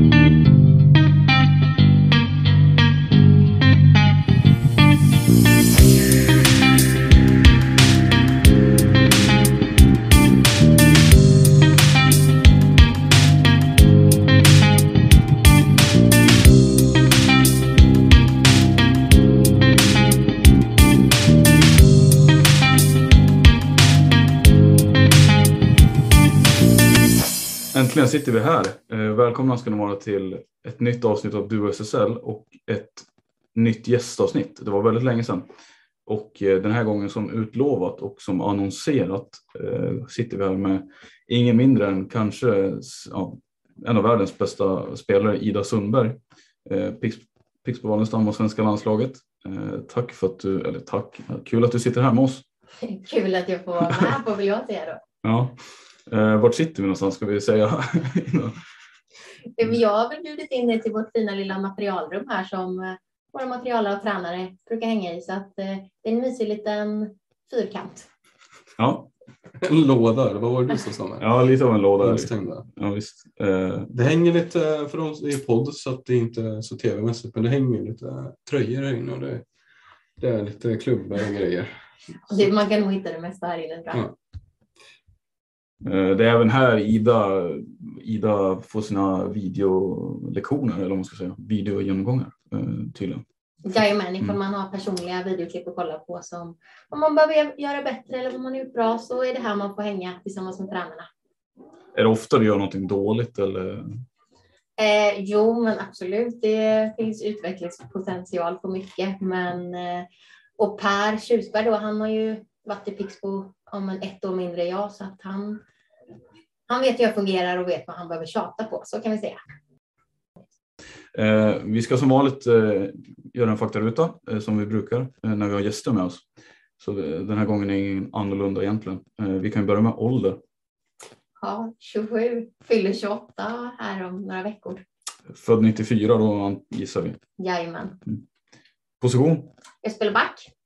Thank you. Äntligen sitter vi här. Eh, välkomna ska ni vara till ett nytt avsnitt av Duo SSL och ett nytt gästavsnitt. Det var väldigt länge sedan. Och eh, den här gången som utlovat och som annonserat eh, sitter vi här med ingen mindre än kanske ja, en av världens bästa spelare, Ida Sundberg. Pixbo Wallenstam och svenska landslaget. Tack för att du, eller tack, kul att du sitter här med oss. Kul att jag får vara med jag säga då. Ja. Eh, vart sitter vi någonstans ska vi säga? jag har väl bjudit in dig till vårt fina lilla materialrum här som eh, våra materialare och tränare brukar hänga i så att eh, det är en mysig liten fyrkant. Ja. En låda, vad var det du som sa? Ja, lite av en låda. Ja, visst. Eh. Det hänger lite, för oss i podd så att det inte är så tv-mässigt, men det hänger lite tröjor här inne och det, det är lite klubbar och grejer. Det, man kan nog hitta det mesta här inne. Ja. Eh, det är även här Ida, Ida får sina videolektioner, eller vad man ska säga, videogenomgångar eh, tydligen. Jajamän, ifall mm. man har personliga videoklipp att kolla på som om man behöver göra bättre eller vad man har gjort bra så är det här man får hänga tillsammans med tränarna. Är det ofta du gör någonting dåligt eller? Eh, jo, men absolut. Det finns utvecklingspotential på mycket. Men, eh, och Per Tjusberg då, han har ju i Pixbo om en ett år mindre än jag så att han, han vet hur jag fungerar och vet vad han behöver tjata på. Så kan vi säga. Eh, vi ska som vanligt eh, göra en faktaruta eh, som vi brukar eh, när vi har gäster med oss. Så eh, den här gången är ingen annorlunda egentligen. Eh, vi kan börja med ålder. Ja, 27, fyller 28 här om några veckor. Född 94 då gissar vi. Jajamän. Mm. Position? Jag spelar back.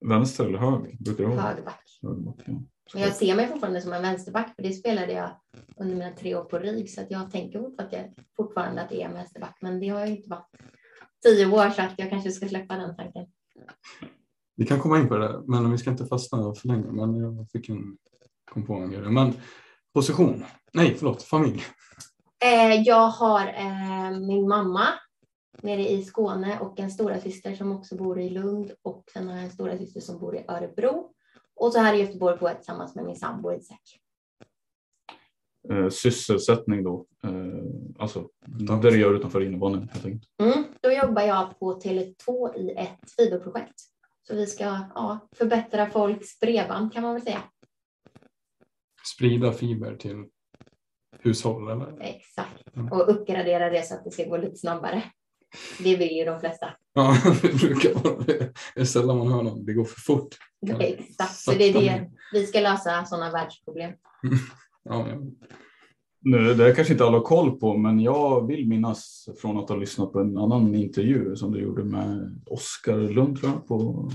Vänster eller höger? Brukar du Högerback. högerback ja. Men jag ser mig fortfarande som en vänsterback för det spelade jag under mina tre år på RIG så att jag tänker fortfarande att det är en vänsterback men det har jag inte varit tio år så att jag kanske ska släppa den tanken. Vi kan komma in på det men vi ska inte fastna för länge men jag fick en, kom på en grej. Men position, nej förlåt, familj. Eh, jag har eh, min mamma nere i Skåne och en stora syster som också bor i Lund och sen har jag en stora syster som bor i Örebro. Och så här i Göteborg bor jag tillsammans med min sambo Isak. Eh, sysselsättning då, eh, alltså det du gör utanför innebandyn helt enkelt? Mm, då jobbar jag på Tele2 i ett fiberprojekt. Så vi ska ja, förbättra folks bredband kan man väl säga. Sprida fiber till hushåll eller? Exakt, mm. och uppgradera det så att det ska gå lite snabbare. Det vill ju de flesta. Ja, det brukar vara det. Det är sällan man hör någon, det går för fort. Ja, exakt, så det är det. Vi ska lösa sådana världsproblem. ja, ja. Nu, det kanske inte alla har koll på, men jag vill minnas från att ha lyssnat på en annan intervju som du gjorde med Oskar Lund tror jag, på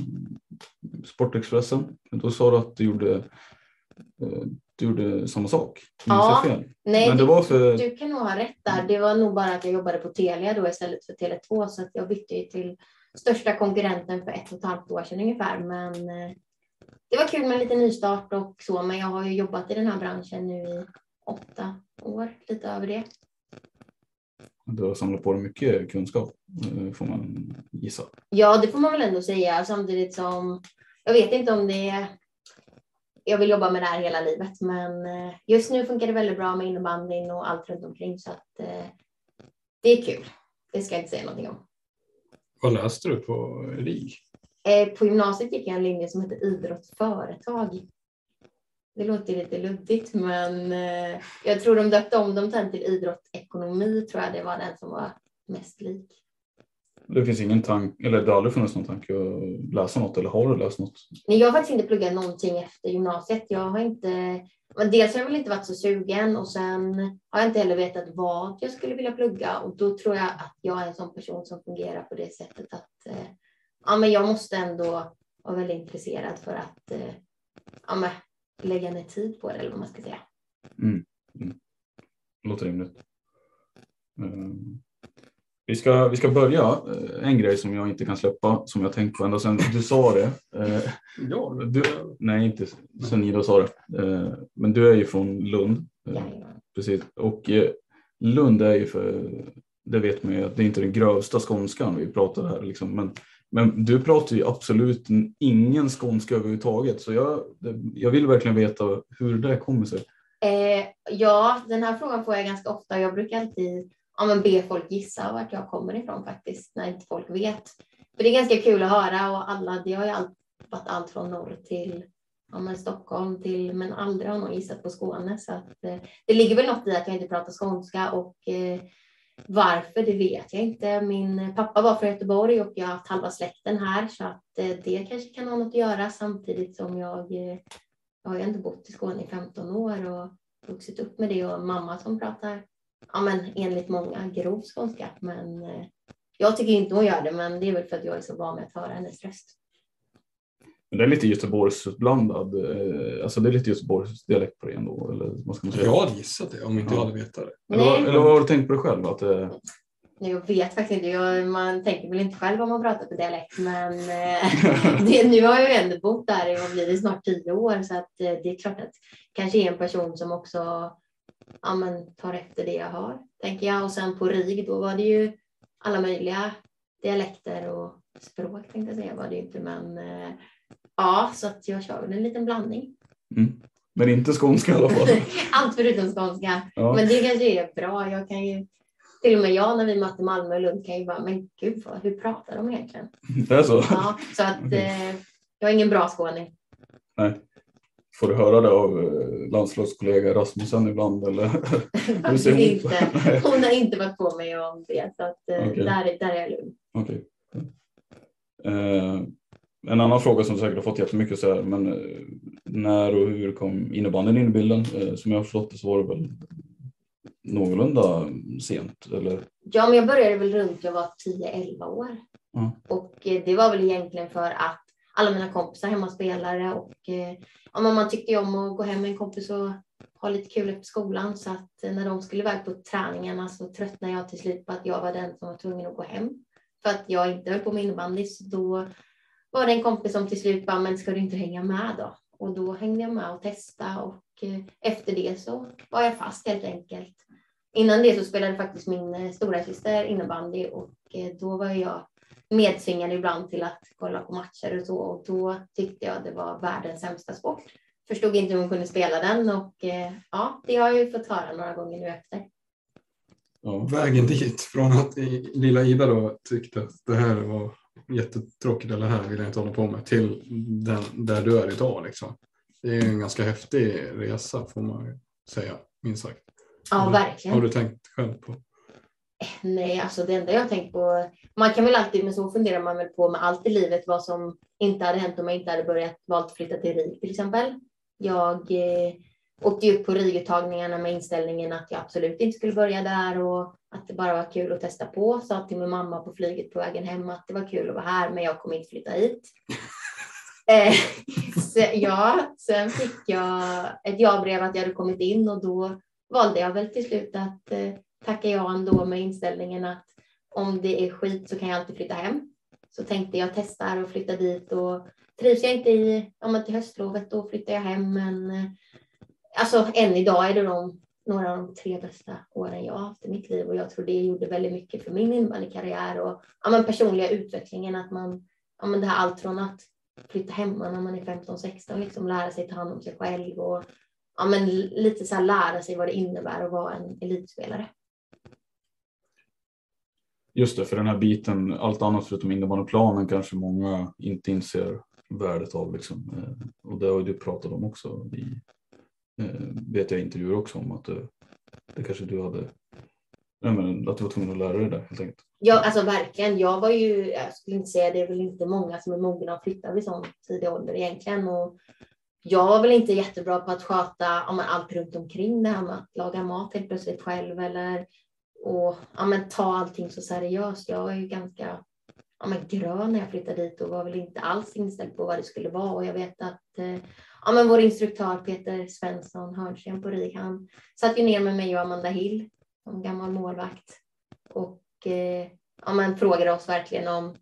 Sportexpressen. Då sa du att du gjorde eh, du gjorde samma sak. Ja, fel? Nej, Men det du, var för... du kan nog ha rätt där. Det var nog bara att jag jobbade på Telia då istället för Tele2 så att jag bytte ju till största konkurrenten för ett och ett halvt år sedan ungefär. Men eh, det var kul med lite nystart och så, men jag har ju jobbat i den här branschen nu i åtta år, lite över det. Du har samlat på dig mycket kunskap eh, får man gissa. Ja, det får man väl ändå säga samtidigt som jag vet inte om det är jag vill jobba med det här hela livet, men eh, just nu funkar det väldigt bra med innebandyn och allt runt omkring så att eh, det är kul. Det ska jag inte säga någonting om. Vad läste du på RIG? Eh, på gymnasiet gick jag en linje som heter idrottsföretag. Det låter lite luddigt, men jag tror de döpte om dem sen till idrottsekonomi, tror jag det var den som var mest lik. Det finns ingen tanke, eller det har aldrig funnits någon tanke att läsa något, eller har du läst något? Nej, jag har faktiskt inte pluggat någonting efter gymnasiet. Jag har inte, dels har jag väl inte varit så sugen och sen har jag inte heller vetat vad jag skulle vilja plugga och då tror jag att jag är en sån person som fungerar på det sättet att eh, ja, men jag måste ändå vara väldigt intresserad för att eh, ja, men, lägga ner tid på det eller vad man ska säga. Mm. Mm. Låter rimligt. Um. Vi ska, vi ska börja. Eh, en grej som jag inte kan släppa som jag tänkt på ända sedan du sa det. Eh, ja, du, nej, inte sen Ida sa det. Eh, men du är ju från Lund. Precis. Och Lund är ju för, det vet man ju att det är inte den grövsta skånskan vi pratar här. Liksom. Men, men du pratar ju absolut ingen skånska överhuvudtaget. Så jag, jag vill verkligen veta hur det kommer sig. Eh, ja, den här frågan får jag ganska ofta. Jag brukar alltid ja, men be folk gissa vart jag kommer ifrån faktiskt, när inte folk vet. För det är ganska kul att höra och alla, det har ju allt, varit allt från norr till ja, men Stockholm till, men aldrig har någon gissat på Skåne. Så att, eh, det ligger väl något i att jag inte pratar skånska och eh, varför, det vet jag inte. Min pappa var från Göteborg och jag har haft halva släkten här så att eh, det kanske kan ha något att göra samtidigt som jag, eh, jag har ju ändå bott i Skåne i 15 år och vuxit upp med det och mamma som pratar ja, men enligt många grov skånska. Men eh, jag tycker inte hon gör det, men det är väl för att jag är så van med att höra hennes röst. Men det är lite Göteborgsblandad, eh, alltså det är lite Göteborgs dialekt på det ändå, eller vad ska man säga? Jag hade gissat det om inte ja. jag hade vetat det. Eller, eller vad har du tänkt på det själv? Att, eh... Jag vet faktiskt inte, jag, man tänker väl inte själv om man pratar på dialekt, men eh, det, nu har jag ju ändå bott där i snart tio år, så att det är klart att kanske är en person som också ja, men, tar efter det jag har, tänker jag. Och sen på RIG, då var det ju alla möjliga dialekter och språk tänkte jag säga var det inte, men eh, ja, så att jag kör en liten blandning. Mm. Men inte skånska i alla fall. Allt förutom skånska. Ja. Men det kanske är bra. Jag kan ju, till och med jag när vi möter Malmö och Lund kan ju bara, men gud, vad, hur pratar de egentligen? Det är så? Ja, så att eh, jag är ingen bra skåning. Nej. Får du höra det av eh, landslagskollega Rasmussen ibland? Eller? inte. Hon har inte varit på mig om det, så att, eh, okay. där, där är jag lugn. Okay. Eh, en annan fråga som säkert har fått jättemycket så här, men eh, när och hur kom innebandyn in i bilden? Eh, som jag har förstått det så var det väl någorlunda sent? Eller? Ja, men jag började väl runt jag var 10-11 år. Mm. Och det var väl egentligen för att alla mina kompisar hemmaspelare och eh, ja, man tyckte ju om att gå hem med en kompis och ha lite kul efter skolan så att eh, när de skulle iväg på träningarna så tröttnade jag till slut på att jag var den som var tvungen att gå hem för att jag inte höll på med innebandy så då var det en kompis som till slut bara, men ska du inte hänga med då? Och då hängde jag med och testade och eh, efter det så var jag fast helt enkelt. Innan det så spelade faktiskt min eh, stora syster innebandy och eh, då var jag medtvingad ibland till att kolla på matcher och så och då tyckte jag det var världens sämsta sport. Förstod inte hur hon kunde spela den och eh, ja, det har jag ju fått höra några gånger nu efter. Ja. Vägen dit från att lilla Ida då tyckte att det här var jättetråkigt eller här vill jag inte hålla på med till den, där du är idag liksom. Det är en ganska häftig resa får man säga, minst sagt. Ja, verkligen. Har du tänkt själv på? Nej, alltså det enda jag tänkt på, man kan väl alltid, men så funderar man väl på med allt i livet, vad som inte hade hänt om jag inte hade börjat valt att flytta till RIG till exempel. Jag eh, åkte upp på RIG-uttagningarna med inställningen att jag absolut inte skulle börja där och att det bara var kul att testa på. Sa till min mamma på flyget på vägen hem att det var kul att vara här, men jag kommer inte flytta hit. Eh, så, ja, sen fick jag ett ja-brev att jag hade kommit in och då valde jag väl till slut att eh, tackar ja ändå med inställningen att om det är skit så kan jag alltid flytta hem. Så tänkte jag testar och flytta dit och trivs jag inte i, ja till höstlovet då flyttar jag hem men eh, alltså än idag är det de, några av de tre bästa åren jag har haft i mitt liv och jag tror det gjorde väldigt mycket för min innebandykarriär och ja, men personliga utvecklingen att man, ja men det här allt från att flytta hemma när man är 15-16, liksom lära sig ta hand om sig själv och ja, men lite så här lära sig vad det innebär att vara en elitspelare. Just det, för den här biten, allt annat förutom innebandyplanen kanske många inte inser värdet av. Liksom. Eh, och det har du pratat om också i, eh, vet jag intervjuer också om att det, det kanske du hade, men, att du var tvungen att lära dig det helt enkelt. Ja, alltså verkligen. Jag var ju, jag skulle inte säga det är väl inte många som är mogna att flytta vid sån tidig ålder egentligen. Och jag var väl inte jättebra på att sköta om allt runt omkring det här med att laga mat helt plötsligt själv eller och ja, men, ta allting så seriöst. Jag var ju ganska ja, men, grön när jag flyttade dit och var väl inte alls inställd på vad det skulle vara. Och jag vet att eh, ja, men vår instruktör Peter Svensson Hörnsten på RIG, han satt ju ner med mig och Amanda Hill som gammal målvakt och eh, ja, men, frågade oss verkligen om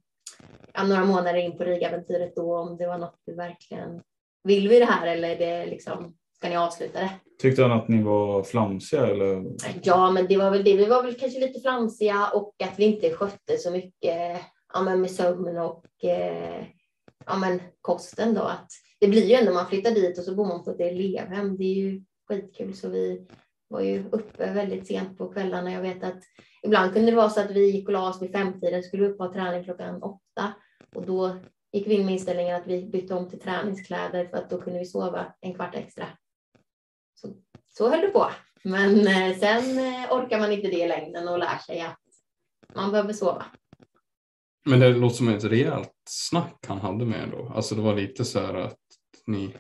ja, några månader in på RIG-äventyret då om det var något vi verkligen vill vi det här eller är det liksom ni avsluta det? Tyckte han att ni var flamsiga eller? Ja, men det var väl det. Vi var väl kanske lite flamsiga och att vi inte skötte så mycket ja, men med sömn och eh, ja, men kosten då. Att det blir ju ändå man flyttar dit och så bor man på ett elevhem. Det är ju skitkul så vi var ju uppe väldigt sent på kvällarna. Jag vet att ibland kunde det vara så att vi gick och la oss vid femtiden, skulle upp och träning klockan åtta och då gick vi in med inställningen att vi bytte om till träningskläder för att då kunde vi sova en kvart extra. Så, höll det på. Men eh, sen eh, orkar man inte det i längden och lär sig att man behöver sova. Men det låter som ett rejält snack han hade med då. Alltså det var lite så här att ni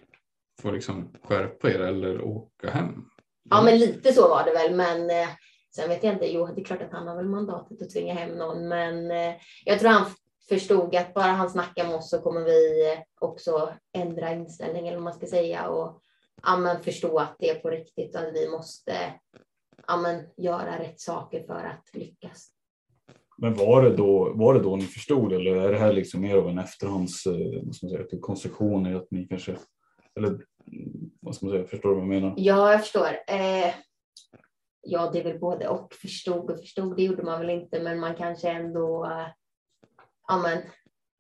får liksom skärpa er eller åka hem. Ja, men lite så var det väl. Men eh, sen vet jag inte. Jo, det är klart att han har väl mandatet att tvinga hem någon, men eh, jag tror han förstod att bara han snackar med oss så kommer vi också ändra inställning eller vad man ska säga och ja, men förstå att det är på riktigt och att vi måste ja, göra rätt saker för att lyckas. Men var det då, var det då ni förstod eller är det här liksom mer av en efterhands vad ska man säga, konstruktion att ni kanske, eller vad ska man säga, förstår du vad jag menar? Ja, jag förstår. Eh, ja, det är väl både och förstod och förstod, det gjorde man väl inte, men man kanske ändå eh, ja, men,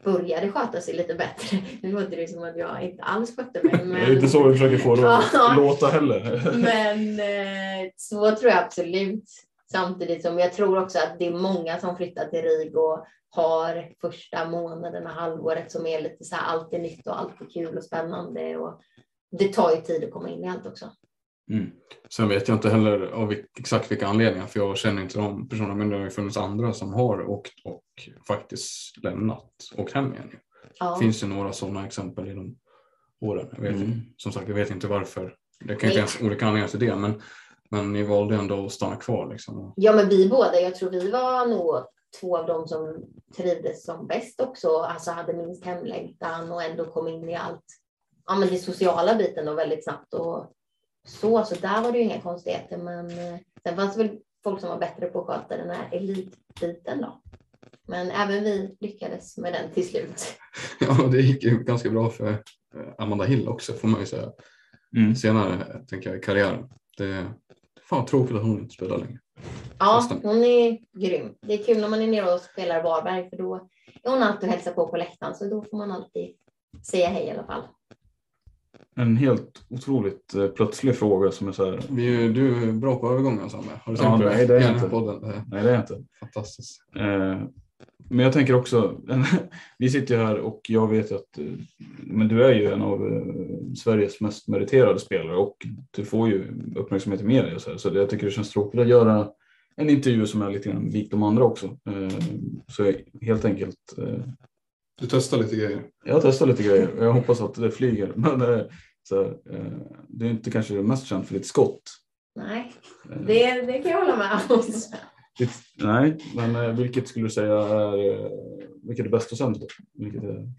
började sköta sig lite bättre. Nu låter det som att jag inte alls skötte mig. Men... Det är inte så vi försöker få det att låta heller. men eh, så tror jag absolut. Samtidigt som jag tror också att det är många som flyttar till RIG och har första månaderna, halvåret som är lite så här allt är nytt och allt är kul och spännande. Och det tar ju tid att komma in i allt också. Mm. Sen vet jag inte heller av exakt vilka anledningar för jag känner inte de personerna men det har ju funnits andra som har åkt och faktiskt lämnat och hem igen. Ja. Finns det några sådana exempel genom åren? Jag vet, mm. Som sagt, jag vet inte varför. Det kan ju finnas olika anledningar till det men, men ni valde ändå att stanna kvar. Liksom. Ja men vi båda, jag tror vi var nog två av dem som trivdes som bäst också, alltså hade minst hemlängtan och ändå kom in i allt, ja men det sociala biten då väldigt snabbt och så, så där var det ju inga konstigheter. Men eh, sen fanns det väl folk som var bättre på att sköta den här elitbiten då. Men även vi lyckades med den till slut. Ja, det gick ju ganska bra för eh, Amanda Hill också får man ju säga. Mm. Senare tänker jag i karriären. Det är fan tråkigt att hon inte spelar längre. Ja, Nästan. hon är grym. Det är kul när man är nere och spelar Varberg för då är hon alltid och hälsar på på läktaren så då får man alltid säga hej i alla fall en helt otroligt eh, plötslig fråga som är så här. Du är bra på övergångar Samme. Har du tänkt ja, på nej, det? Är inte. Podden. Nej, det är inte. Fantastiskt. Eh, men jag tänker också, vi sitter här och jag vet att eh, men du är ju en av eh, Sveriges mest meriterade spelare och du får ju uppmärksamhet i media. Så, här, så jag tycker det känns tråkigt att göra en intervju som är lite grann lik de andra också. Så jag helt enkelt du testar lite grejer? Jag testar lite grejer jag hoppas att det flyger. Men eh, så, eh, du är inte kanske mest känd för ditt skott. Nej, eh. det, det kan jag hålla med om. nej, men vilket skulle du säga är, vilket är bäst och sämst? Vilket är...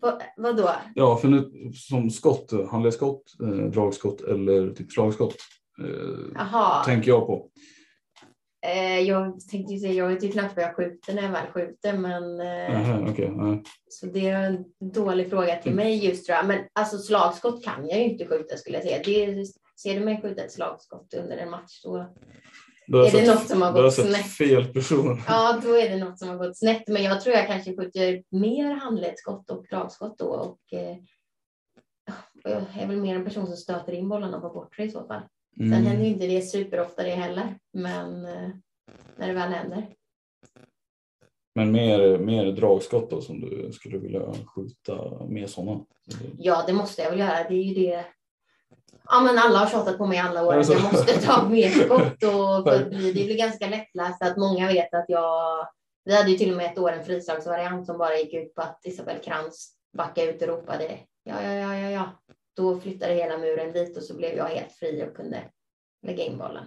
Va, vadå? Ja, för nu som skott, handledsskott, eh, dragskott eller typ slagskott. Eh, tänker jag på. Eh, jag tänkte ju säga, jag vet ju knappt vad jag skjuter när jag väl skjuter, men eh, Aha, ja. så det är en dålig fråga till mig just tror jag. Men alltså slagskott kan jag ju inte skjuta skulle jag säga. Det, ser du mig skjuta ett slagskott under en match Då Är det sett- något som har gått snett? fel person. Ja, då är det något som har gått snett. Men jag tror jag kanske skjuter mer handledsskott och dragskott då. Och, eh, jag är väl mer en person som stöter in bollarna på bortre i så fall. Sen Mm. händer ju inte det superofta det heller. Men eh, när det väl händer. Men mer, mer dragskott då som du skulle vilja skjuta mer sådana. Ja, det måste jag väl göra. Det är ju det. Ja, men alla har tjatat på mig alla år att Alltså. jag måste ta mer skott. Och för det blir ganska lättläst att många vet att jag... Vi hade ju till och med ett år en frislagsvariant som bara gick ut på att Isabel Krantz backade ut och ropade ja, ja, ja, ja, ja. Då flyttade hela muren dit och så blev jag helt fri och kunde lägga in bollen.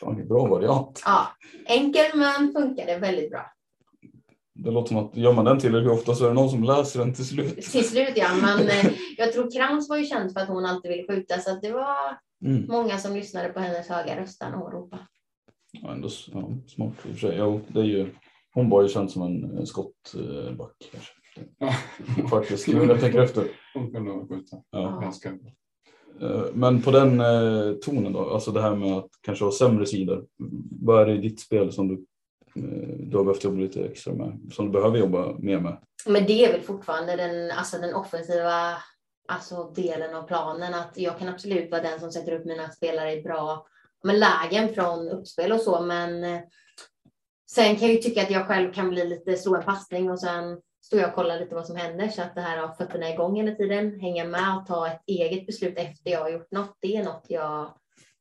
Fan, bra variant. Ja, enkel men funkade väldigt bra. Det låter som att gör man den tillräckligt ofta så är det någon som läser den till slut. Till slut ja, men eh, jag tror Krantz var ju känd för att hon alltid ville skjuta så att det var Mm. många som lyssnade på hennes höga röst när hon ropade. Ja, ändå ja, smart i och för sig. Jo, det är ju, hon var ju känd som en skottback kanske. Ja. Faktiskt, nu när jag tänker efter. Kunde skjuta Ja. ganska bra. Eh, Men på den eh, tonen då, alltså det här med att kanske ha sämre sidor. Vad är det i ditt spel som du, eh, du har behövt jobba lite extra med? Som du behöver jobba mer med? Men det är väl fortfarande den, alltså den offensiva alltså delen av planen. Att jag kan absolut vara den som sätter upp mina spelare i bra men lägen från uppspel och så. Men sen kan jag ju tycka att jag själv kan bli lite slå en passning och sen står jag och kollar lite vad som händer så att det här har fötterna igång hela tiden. Hänga med och ta ett eget beslut efter jag har gjort något. Det är något jag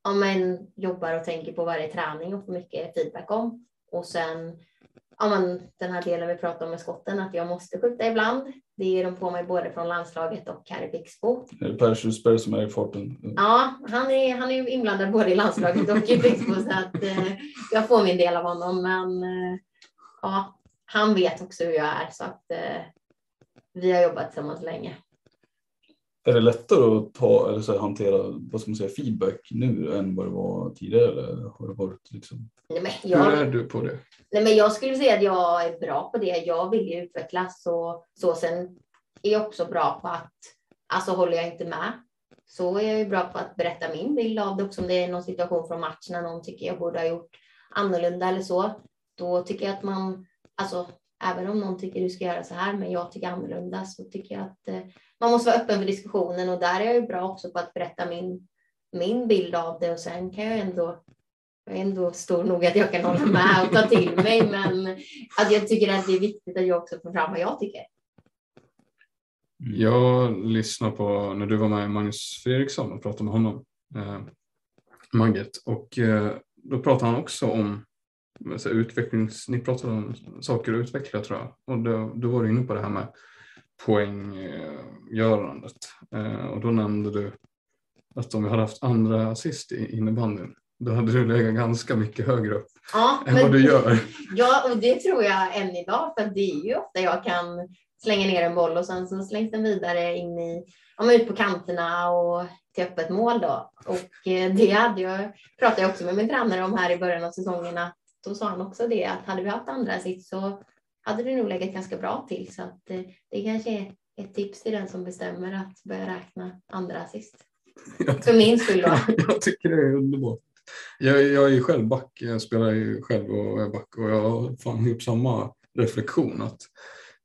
ja, men, jobbar och tänker på varje träning och får mycket feedback om. Och sen ja, men, den här delen vi pratade om med skotten, att jag måste skjuta ibland. Det ger de på mig både från landslaget och här i Pixbo. Är det Per Schusberg som är i farten? Ja, han är, han är inblandad både i landslaget och i Pixbo så att eh, jag får min del av honom. Men eh, ja, han vet också hur jag är så att eh, vi har jobbat tillsammans länge. Är det lättare att ta eller så här, hantera vad ska man säga, feedback nu än vad det var tidigare? Eller har det varit liksom... Nej, men Hur jag, är du på det? Nej, men jag skulle säga att jag är bra på det. Jag vill ju utvecklas och så. Sen är jag också bra på att, alltså håller jag inte med, så är jag ju bra på att berätta min bild av det också. Om det är någon situation från matchen när någon tycker jag borde ha gjort annorlunda eller så. Då tycker jag att man, alltså även om någon tycker du ska göra så här, men jag tycker annorlunda, så tycker jag att eh, man måste vara öppen för diskussionen. Och där är jag ju bra också på att berätta min, min bild av det. Och sen kan jag ändå jag är ändå stor nog att jag kan hålla med och ta till mig, men att jag tycker att det är viktigt att jag också får fram vad jag tycker. Jag lyssnade på när du var med Magnus Fredriksson och pratade med honom, eh, Magget, och eh, då pratade han också om så utvecklings, ni pratade om saker att utveckla tror jag, och då, då var du inne på det här med poänggörandet eh, och då nämnde du att om jag hade haft andra assist i innebandyn, då hade du legat ganska mycket högre upp Ja, än vad du gör. ja, och det tror jag än idag, för det är ju ofta jag kan slänga ner en boll och sen så slängs den vidare in i, ja, men ut på kanterna och till öppet mål då. Och eh, det hade jag, pratade jag också med min tränare om här i början av säsongen, att då sa han också det, att hade vi haft andra assist så hade det nog legat ganska bra till. Så att eh, det kanske är ett tips till den som bestämmer att börja räkna andra assist. För min skull då. jag tycker det är underbart. Jag, jag är ju själv back, jag spelar ju själv och är back och jag har fan gjort samma reflektion att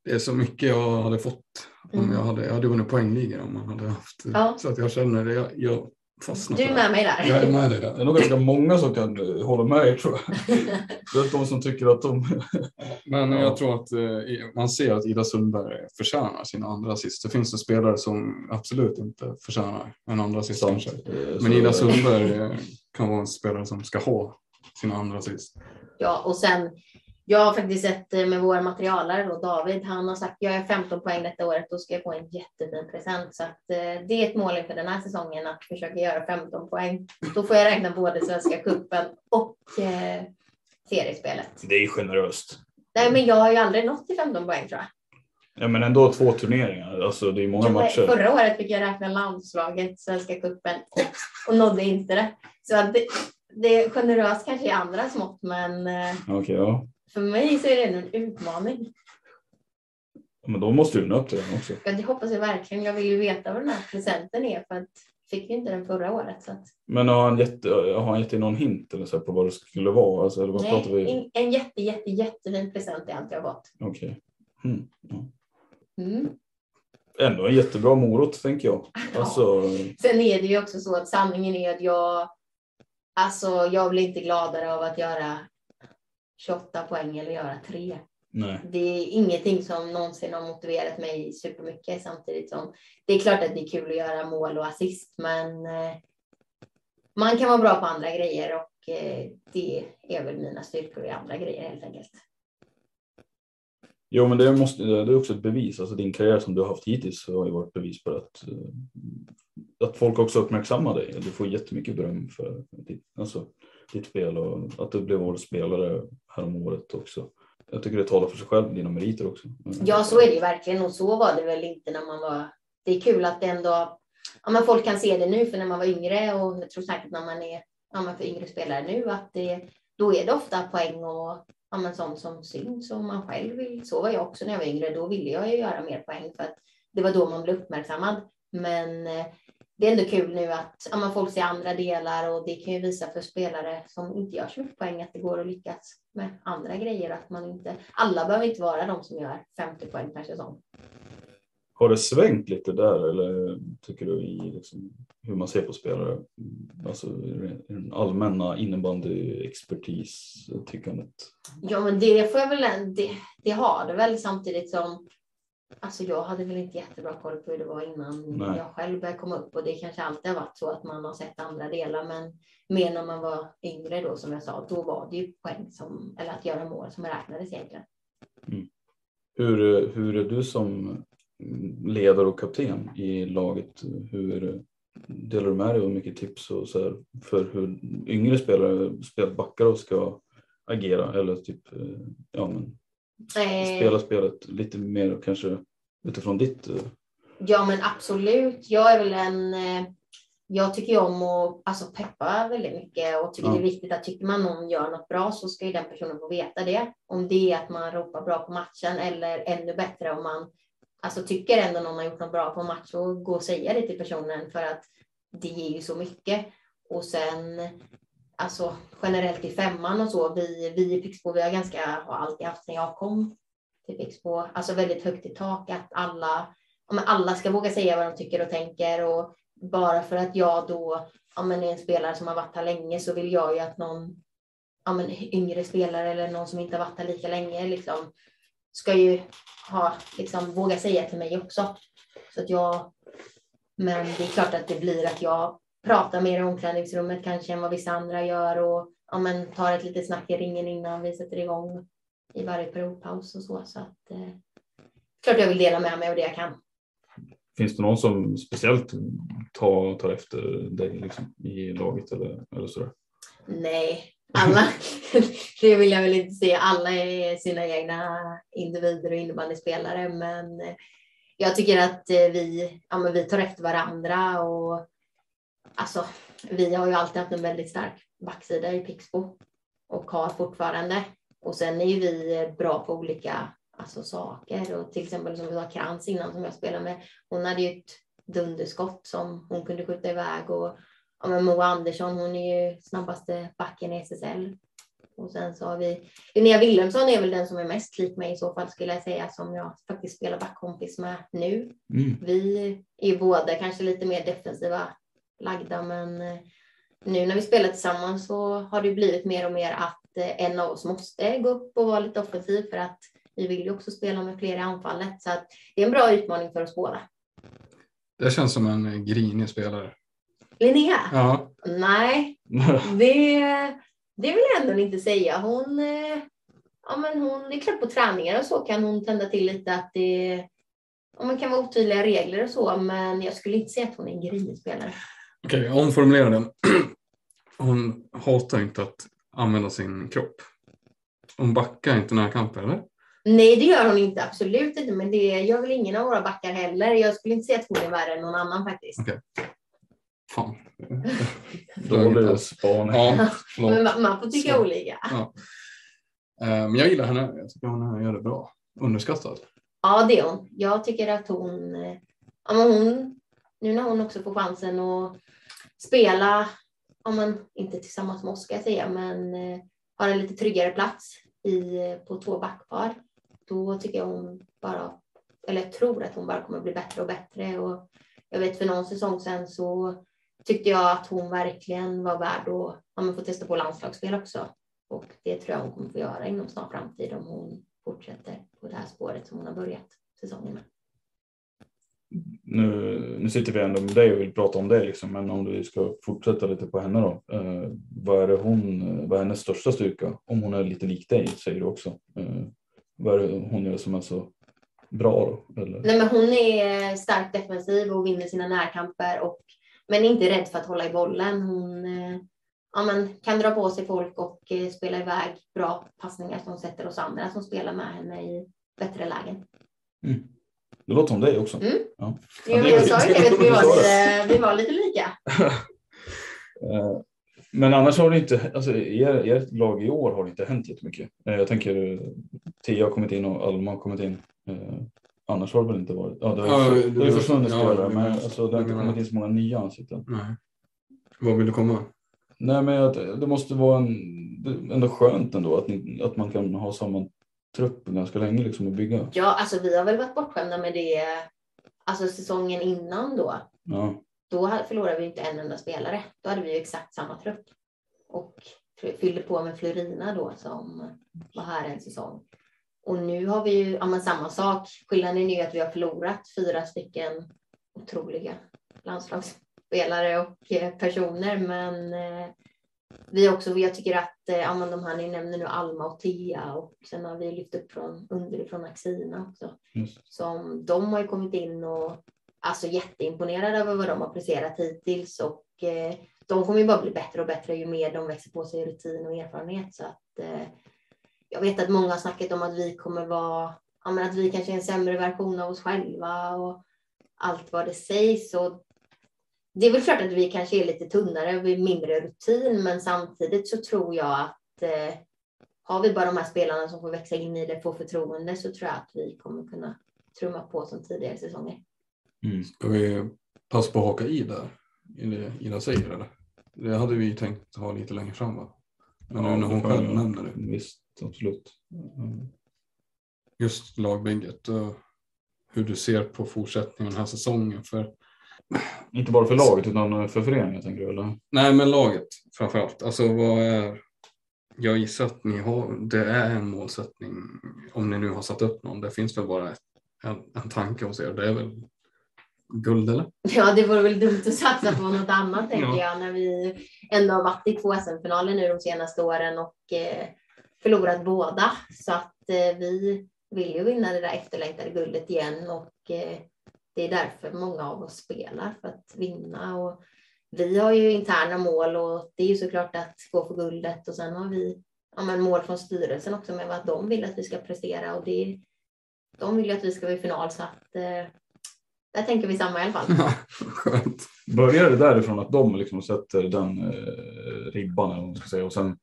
det är så mycket jag hade fått om Mm. jag hade, jag hade vunnit poängligan om man hade haft Ja. så att jag känner det, jag, jag fastnar Du är med mig där. Jag är med dig Det är där. nog ganska många som kan eh, hålla med er tror jag. Det är de som tycker att de... Men Ja. jag tror att eh, man ser att Ida Sundberg förtjänar sina andra assist. Det finns det spelare som absolut inte förtjänar en andra assist kanske. Eh, Men Ida Sundberg kan vara en spelare som ska ha sina andra assist. Ja, och sen jag har faktiskt sett eh, med vår materialare då, David, han har sagt jag är 15 poäng detta året, då ska jag få en jättefin present. Så att, eh, det är ett mål inför den här säsongen att försöka göra 15 poäng. Då får jag räkna både Svenska cupen och eh, seriespelet. Det är generöst. Nej, men jag har ju aldrig nått till 15 poäng tror jag. Ja, men ändå två turneringar. Alltså, det är många matcher. Förra året fick jag räkna landslaget, Svenska cupen och nådde inte det. Så det, det är generöst kanske i andra smått, men eh, Okej, ja. För mig så är det ändå en utmaning. Men då måste du nå upp till den också. Ja, det hoppas jag verkligen. Jag vill ju veta vad den här presenten är för att fick ju inte den förra året. Så att, Men har han gett, har han gett dig någon hint eller så på vad det skulle vara? Alltså, eller vad nej, vi? in- en jätte, jätte, jättefin present är allt jag har fått. Okej. Mm. Ja. Mm. Ändå en jättebra morot tänker jag. Alltså, Sen är det ju också så att sanningen är att jag, alltså jag blir inte gladare av att göra 28 poäng eller göra tre. nej. Det är ingenting som någonsin har motiverat mig supermycket samtidigt som det är klart att det är kul att göra mål och assist, men eh, man kan vara bra på andra grejer och eh, det är väl mina styrkor i andra grejer helt enkelt. Jo, men det, måste, det är också ett bevis. Alltså din karriär som du har haft hittills har ju varit bevis på att, eh, att folk också uppmärksammar dig. Du får jättemycket beröm för ditt, alltså, ditt spel och att du blev årets spelare häromåret också. Jag tycker det talar för sig själv, dina meriter också. Mm. Ja, så är det ju verkligen och så var det väl inte när man var. Det är kul att det ändå, ja, men folk kan se det nu för när man var yngre och jag tror säkert när man är ja, men för yngre spelare nu att det, då är det ofta poäng och ja, men sånt som syns och man själv vill. Så var jag också när jag var yngre. Då ville jag ju göra mer poäng för att det var då man blev uppmärksammad. Men eh, det är ändå kul nu att ja, folk ser andra delar och det kan ju visa för spelare som inte gör så mycket poäng att det går att lyckas med andra grejer. Att man inte, alla behöver inte vara de som gör 50 poäng per säsong. Har det svängt lite där eller tycker du i liksom, hur man ser på spelare? Alltså den allmänna innebandy-expertis-tyckandet. Ja, men det får jag väl, det, det har det väl samtidigt som Alltså jag hade väl inte jättebra koll på hur det var innan Nej. jag själv började komma upp och det kanske alltid har varit så att man har sett andra delar men mer när man var yngre då som jag sa, då var det ju poäng som, eller att göra mål som räknades egentligen. Hur, hur är du som ledare och kapten i laget? Hur delar du med dig av mycket tips och så här för hur yngre spelare, spelbackar och ska agera eller typ eh, ja, men, spela spelet lite mer kanske utifrån ditt eh, Ja, men absolut. Jag är väl en... eh, Jag tycker om att alltså, peppa väldigt mycket och tycker Ja. det är viktigt att tycker man någon gör något bra så ska ju den personen få veta det. Om det är att man ropar bra på matchen eller ännu bättre om man alltså, tycker ändå någon har gjort något bra på en match så gå och säga det till personen för att det ger ju så mycket. Och sen alltså generellt i femman och så, vi, vi i Pixbo, vi har ganska, har alltid haft sen jag kom till Pixbo, alltså väldigt högt i tak att alla ja, alla ska våga säga vad de tycker och tänker och bara för att jag då ja, men är en spelare som har varit här länge så vill jag ju att någon ja, men yngre spelare eller någon som inte har varit här lika länge liksom, ska ju ha, liksom, våga säga till mig också. Så att jag, men det är klart att det blir att jag pratar mer i omklädningsrummet kanske än vad vissa andra gör och ja, men tar ett litet snack i ringen innan vi sätter igång i varje periodpaus och så. så att, eh, klart jag vill dela med mig av det jag kan. Finns det någon som speciellt tar, tar efter dig liksom, i laget eller, eller sådär? Nej, alla. det vill jag väl inte säga. Alla är sina egna individer och innebandyspelare, men eh, jag tycker att eh, vi, ja, men vi tar efter varandra och alltså, vi har ju alltid haft en väldigt stark backsida i Pixbo och har fortfarande. Och sen är ju vi bra på olika alltså, saker och till exempel som vi har Krantz innan som jag spelade med. Hon hade ju ett dunderskott som hon kunde skjuta iväg och ja, men Moa Andersson, hon är ju snabbaste backen i SSL. Och sen så har vi Linnea Wilhelmsson är väl den som är mest lik mig i så fall skulle jag säga som jag faktiskt spelar backkompis med nu. Mm. Vi är båda kanske lite mer defensiva lagda men eh, nu när vi spelar tillsammans så har det blivit mer och mer att eh, en av oss måste gå upp och vara lite offensiv för att vi vill ju också spela med fler i anfallet så att det är en bra utmaning för oss båda. Det känns som en grinig spelare. Linnea? Ja, Nej, det, det vill jag ändå inte säga. Hon, eh, ja, men hon, det är klart på träningar och så kan hon tända till lite att det ja, man kan vara otydliga regler och så, men jag skulle inte säga att hon är en grinig spelare. Okej, omformulera den. Hon hatar inte att använda sin kropp. Hon backar inte närkamper, eller? Nej, det gör hon inte. Absolut inte. Men det gör väl ingen av våra backar heller. Jag skulle inte säga att hon är värre än någon annan faktiskt. Okej. Fan. Dålig spaning. Ja, Men man, man får tycka Så. olika. Ja. Eh, Men jag gillar henne. Jag tycker hon gör det bra. Underskattad. Ja, det är hon. Jag tycker att hon, eh, ja, men hon, nu när hon också får chansen att spela, om man inte tillsammans med oss ska jag säga, men eh, har en lite tryggare plats i, eh, på två backpar, då tycker jag hon bara, eller jag tror att hon bara kommer bli bättre och bättre. Och jag vet för någon säsong sedan så tyckte jag att hon verkligen var värd att ja, få testa på landslagsspel också. Och det tror jag hon kommer få göra inom snar framtid om hon fortsätter på det här spåret som hon har börjat säsongen med. Nu, nu sitter vi ändå med dig och vill prata om det, liksom, men om du ska fortsätta lite på henne då. Eh, vad, är det hon, vad är hennes största styrka? Om hon är lite lik dig, säger du också. Eh, vad är det hon gör som är så bra då? Eller? Nej, men hon är starkt defensiv och vinner sina närkamper och men inte rädd för att hålla i bollen. Hon eh, ja, men, kan dra på sig folk och eh, spela iväg bra passningar som sätter oss andra som spelar med henne i bättre lägen. Det låter som dig också. Mm. Ja. Det- jag sa ju det, vi var, lite, vi var lite lika. Eh, Men annars har det inte, alltså i er- ert lag i år har det inte hänt jättemycket. Eh, Jag tänker Tia har kommit in och Alma har kommit in. Eh, Annars har det väl inte varit, ja det har Ja, ju det- det försvunnit ja, spelare men alltså, det har inte kommit in så många nya ansikten. Nej. Vad vill du komma? Nej men att det måste vara en, ändå skönt ändå att, ni, att man kan ha samma trupp ganska länge liksom att bygga. Ja, alltså vi har väl varit bortskämda med det alltså säsongen innan då. Ja. Då förlorade vi inte en enda spelare. Då hade vi ju exakt samma trupp. Och fyllde på med Florina då som var här en säsong. Och nu har vi ju ja, men samma sak. Skillnaden är ju att vi har förlorat fyra stycken otroliga landslagsspelare och eh, personer. Men eh, vi också, jag tycker att eh, ja, men de här ni nämner nu Alma och Tia och sen har vi lyft upp från underifrån Axina också. Just. Som de har ju kommit in och alltså jätteimponerade över vad de har presterat hittills och eh, de kommer ju bara bli bättre och bättre ju mer de växer på sig i rutin och erfarenhet. Så att, eh, jag vet att många har snackat om att vi kommer vara, ja, men att vi kanske är en sämre version av oss själva och allt vad det sägs. Och det är väl klart att vi kanske är lite tunnare och vi är mindre rutin, men samtidigt så tror jag att eh, har vi bara de här spelarna som får växa in i det, få förtroende, så tror jag att vi kommer kunna trumma på som tidigare säsonger. Mm. Ska vi passa på att haka i där? Ida säger eller? Det hade vi tänkt ha lite längre fram va? Men nu när hon Ja, själv nämner det. Visst, absolut. Mm. Just lagbygget och hur du ser på fortsättningen den här säsongen. För, Inte bara för laget utan för föreningen tänker du eller? nej men laget framför allt. Alltså vad är jag gissar att ni har, det är en målsättning om ni nu har satt upp någon. Det finns väl bara ett, en, en tanke hos er. Det är väl guld eller? Ja, det vore väl dumt att satsa på något annat tänker Ja. jag när vi ändå har varit i två SM-finaler nu de senaste åren och eh, förlorat båda. Så att eh, vi vill ju vinna det där efterlängtade guldet igen och eh, det är därför många av oss spelar för att vinna. Och vi har ju interna mål och det är ju såklart att gå för guldet och sen har vi ja, men mål från styrelsen också med vad de vill att vi ska prestera och det, de vill ju att vi ska vara i final så att eh, där tänker vi samma i alla fall. Skönt. Börjar det därifrån att de liksom sätter den eh, ribban eller vad man ska säga och sen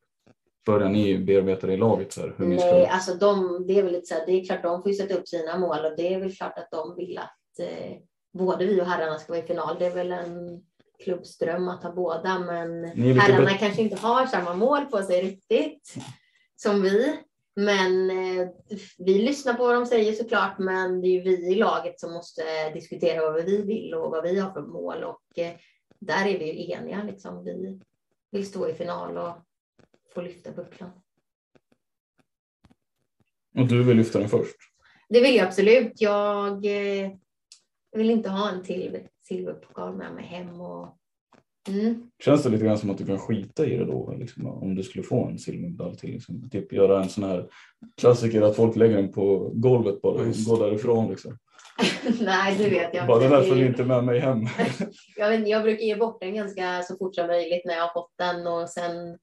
börjar ni bearbeta det i laget så här, hur ni ska... Nej, alltså de, det är väl lite så här, det är klart de får ju sätta upp sina mål och det är väl klart att de vill att eh, både vi och herrarna ska vara i final. Det är väl en klubbsdröm att ha båda, men herrarna kanske inte har samma mål på sig riktigt som vi. Men eh, vi lyssnar på vad de säger såklart, men det är ju vi i laget som måste diskutera vad vi vill och vad vi har för mål och eh, där är vi ju eniga liksom. Vi vill stå i final och få lyfta bucklan. Och du vill lyfta den först? Det vill jag absolut. Jag eh, vill inte ha en till silverpokal med mig hem. Och, mm. Känns det lite grann som att du kan skita i det då? Liksom, om du skulle få en silvermedalj till? Liksom, typ göra en sån här klassiker att folk lägger den på golvet bara och går därifrån. Liksom. Nej, det vet jag Bara den inte. där Det är följer inte med mig hem. jag, vet, inte, jag brukar ge bort den ganska så fort som möjligt när jag har fått den och sen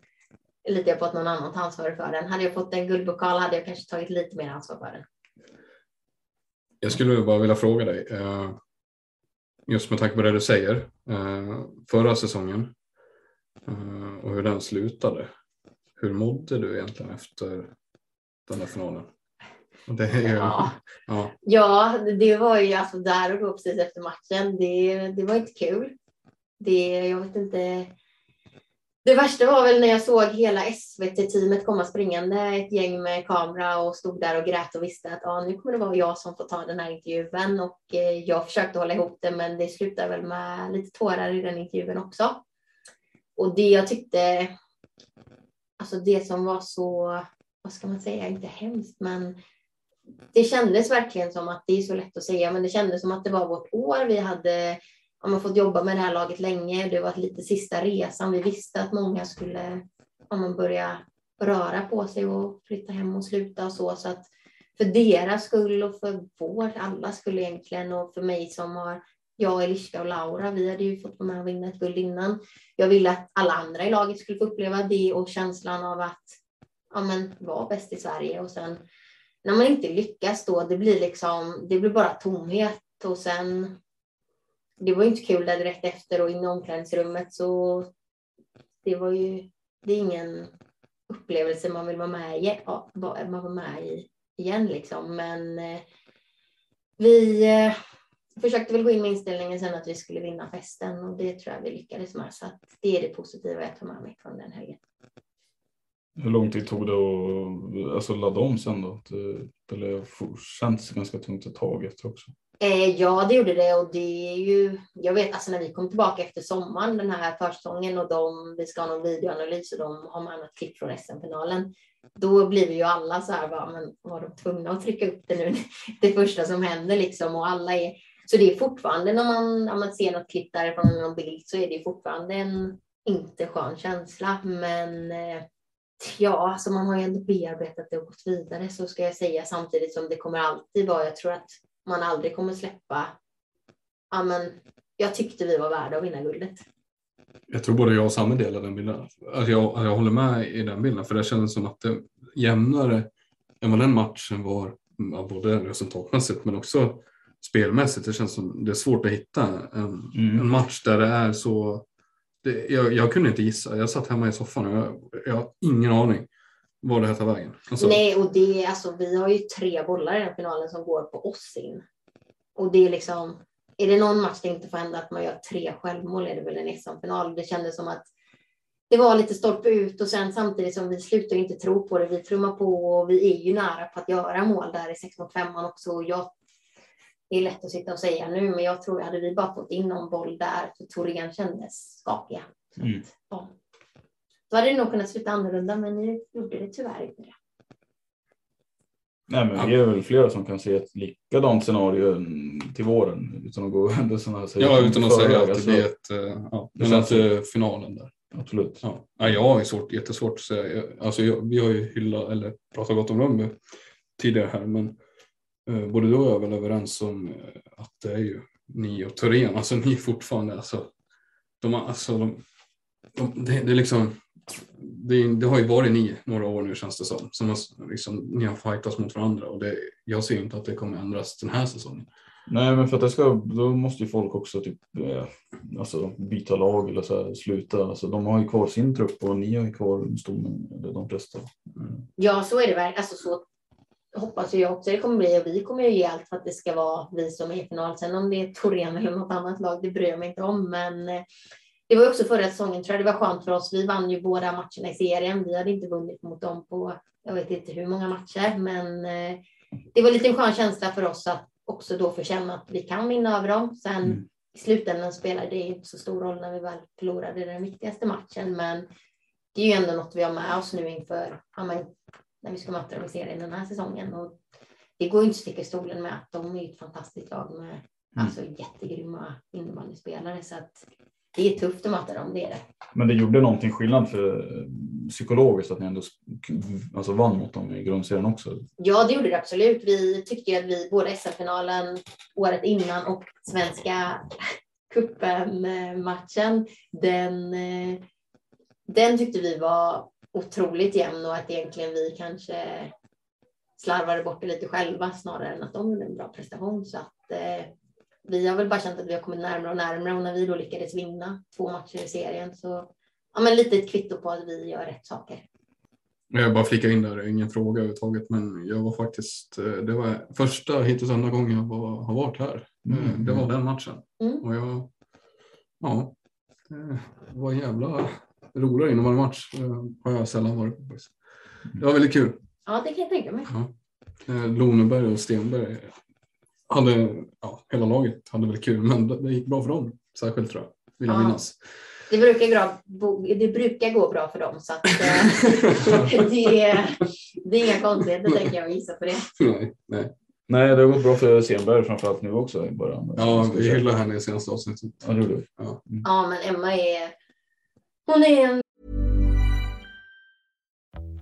litar jag på att någon annan tar ansvar för den. Hade jag fått en guldpokal hade jag kanske tagit lite mer ansvar för den. Jag skulle bara vilja fråga dig, eh, just med tanke på det du säger, eh, förra säsongen eh, och hur den slutade. Hur mådde du egentligen efter den där finalen? Det ju, ja. ja. ja, det var ju alltså där och då precis efter matchen. Det, det var inte kul. Det, jag vet inte. Det värsta var väl när jag såg hela SVT-teamet komma springande, ett gäng med kamera och stod där och grät och visste att ah, nu kommer det vara jag som får ta den här intervjun och eh, jag försökte hålla ihop det men det slutade väl med lite tårar i den intervjun också. Och det jag tyckte, alltså det som var så, vad ska man säga, inte hemskt men det kändes verkligen som att det är så lätt att säga, men det kändes som att det var vårt år. Vi hade ja, man fått jobba med det här laget länge. Det var lite sista resan. Vi visste att många skulle ja, man börja röra på sig och flytta hem och sluta och så. Så att för deras skull och för vår, alla skulle egentligen och för mig som har jag, Eliska och Laura, vi hade ju fått vara med och vinna ett guld innan. Jag ville att alla andra i laget skulle få uppleva det och känslan av att ja, men, vara bäst i Sverige och sen när man inte lyckas då, det blir liksom, det blir bara tomhet och sen det var ju inte kul där direkt efter och in i omklädningsrummet så det var ju, det är ingen upplevelse man vill vara med i, ja, man var med i igen liksom. Men eh, vi eh, försökte väl gå in med inställningen sen att vi skulle vinna festen och det tror jag vi lyckades med. Så att det är det positiva jag tar med mig från den helgen. Hur lång tid tog det att alltså, ladda om sen då? Eh, det, det känns ganska tungt ett tag efter också? Eh, ja, det gjorde det och det är ju, jag vet alltså när vi kom tillbaka efter sommaren, den här försäsongen och de, vi ska ha någon videoanalys och de har med något klipp från SM-finalen. Då blir vi ju alla så här, bara, men var de tvungna att trycka upp det nu? Det första som händer liksom och alla är, så det är fortfarande när man, när man ser något klipp därifrån, någon bild, så är det fortfarande en inte skön känsla. Men eh, ja, alltså man har ju ändå bearbetat det och gått vidare så ska jag säga samtidigt som det kommer alltid vara, jag tror att man aldrig kommer släppa. Ja, men jag tyckte vi var värda att vinna guldet. Jag tror både jag och Samme delar den bilden. Alltså jag, jag håller med i den bilden för det kändes som att det jämnare än vad den matchen var, både resultatmässigt men också spelmässigt. Det känns som det är svårt att hitta en, mm. en match där det är så. Det, jag, jag, kunde inte gissa. Jag satt hemma i soffan och jag, jag har ingen aning var det här tar vägen. Alltså... Nej, och det, alltså, vi har ju tre bollar i den finalen som går på oss in. Och det är liksom, är det någon match det inte får hända att man gör tre självmål är det väl en SM-final. Det kändes som att det var lite stolpe ut och sen samtidigt som vi slutar inte tro på det. Vi trummar på och vi är ju nära på att göra mål där i 6 mot 5 också. Jag, det är lätt att sitta och säga nu, men jag tror hade vi bara fått in någon boll där så Torén kändes skakiga. Mm. ja. Då hade det nog kunnat sluta annorlunda, men ni gjorde det tyvärr inte det. Nej, men vi är väl flera som kan se ett likadant scenario till våren utan att gå händelserna. Ja, utan att säga att det blir ett, eh, ja, men att det finalen där. Absolut. Ja. ja, jag har svårt, jättesvårt att säga. Alltså, jag, vi har ju hyllat eller pratat gott om Rönnby tidigare här, men eh, både du och jag är väl överens om eh, att det är ju ni och Thorén, alltså ni fortfarande, alltså, de, alltså de, de, det, det är liksom det, det, har ju varit ni några år nu känns det som. som har, liksom, ni har fightats mot varandra och det, jag ser inte att det kommer ändras den här säsongen. Nej, men för att det ska, då måste ju folk också typ, eh, alltså, byta lag eller så här, sluta. Alltså, de har ju kvar sin trupp och ni har ju kvar stommen, eller de flesta. Mm. Ja, så är det verkligen. Alltså, så hoppas jag också det kommer bli och vi kommer ju ge allt för att det ska vara vi som är i final. Sen om det är Torén eller något annat lag, det bryr jag mig inte om. Men eh, det var också förra säsongen tror jag det var skönt för oss. Vi vann ju båda matcherna i serien. Vi hade inte vunnit mot dem på jag vet inte hur många matcher, men eh, det var lite en skön känsla för oss att också då få känna att vi kan vinna över dem. Sen mm. i slutändan spelar det inte så stor roll när vi väl förlorade den viktigaste matchen, men det är ju ändå något vi har med oss nu inför när vi ska möta dem i serien den här säsongen. Och det går inte att sticka stolen med att de är ett fantastiskt lag med mm. alltså jättegrymma innebandyspelare så att det är tufft att möta dem, det är det. Men det gjorde någonting skillnad för psykologiskt att ni ändå alltså, vann mot dem i grundserien också? Ja, det gjorde det absolut. Vi tyckte att vi både SM-finalen året innan och svenska cupen-matchen, den, den tyckte vi var otroligt jämn och att egentligen vi kanske slarvade bort det lite själva snarare än att de gjorde en bra prestation. Så att eh, vi har väl bara känt att vi har kommit närmare och närmare och när vi då lyckades vinna två matcher i serien så ja, men lite ett kvitto på att vi gör rätt saker. Jag bara flika in där, ingen fråga överhuvudtaget, men jag var faktiskt, eh, det var första hittills enda gången jag var, har varit här. Mm. Det var den matchen. Mm. Och jag, ja, det var en jävla roligare innan varje match. Det har jag sällan varit på. Det var väldigt kul. Ja, det kan jag tänka mig. Ja. Eh, Loneberg och Stenberg hade, ja, hela laget hade väl kul, men det, det gick bra för dem. Särskilt tror jag, vill jag Ja. minnas. Det brukar, bra, det brukar gå bra för dem så att eh, det, är, det är inga konstigheter tänker jag gissa på det. nej, nej. Nej, det har gått bra för Stenberg framförallt nu också i början. Ja, vi hyllade henne i senaste avsnittet. Ja, det gjorde vi. Ja, men Emma är, hon är en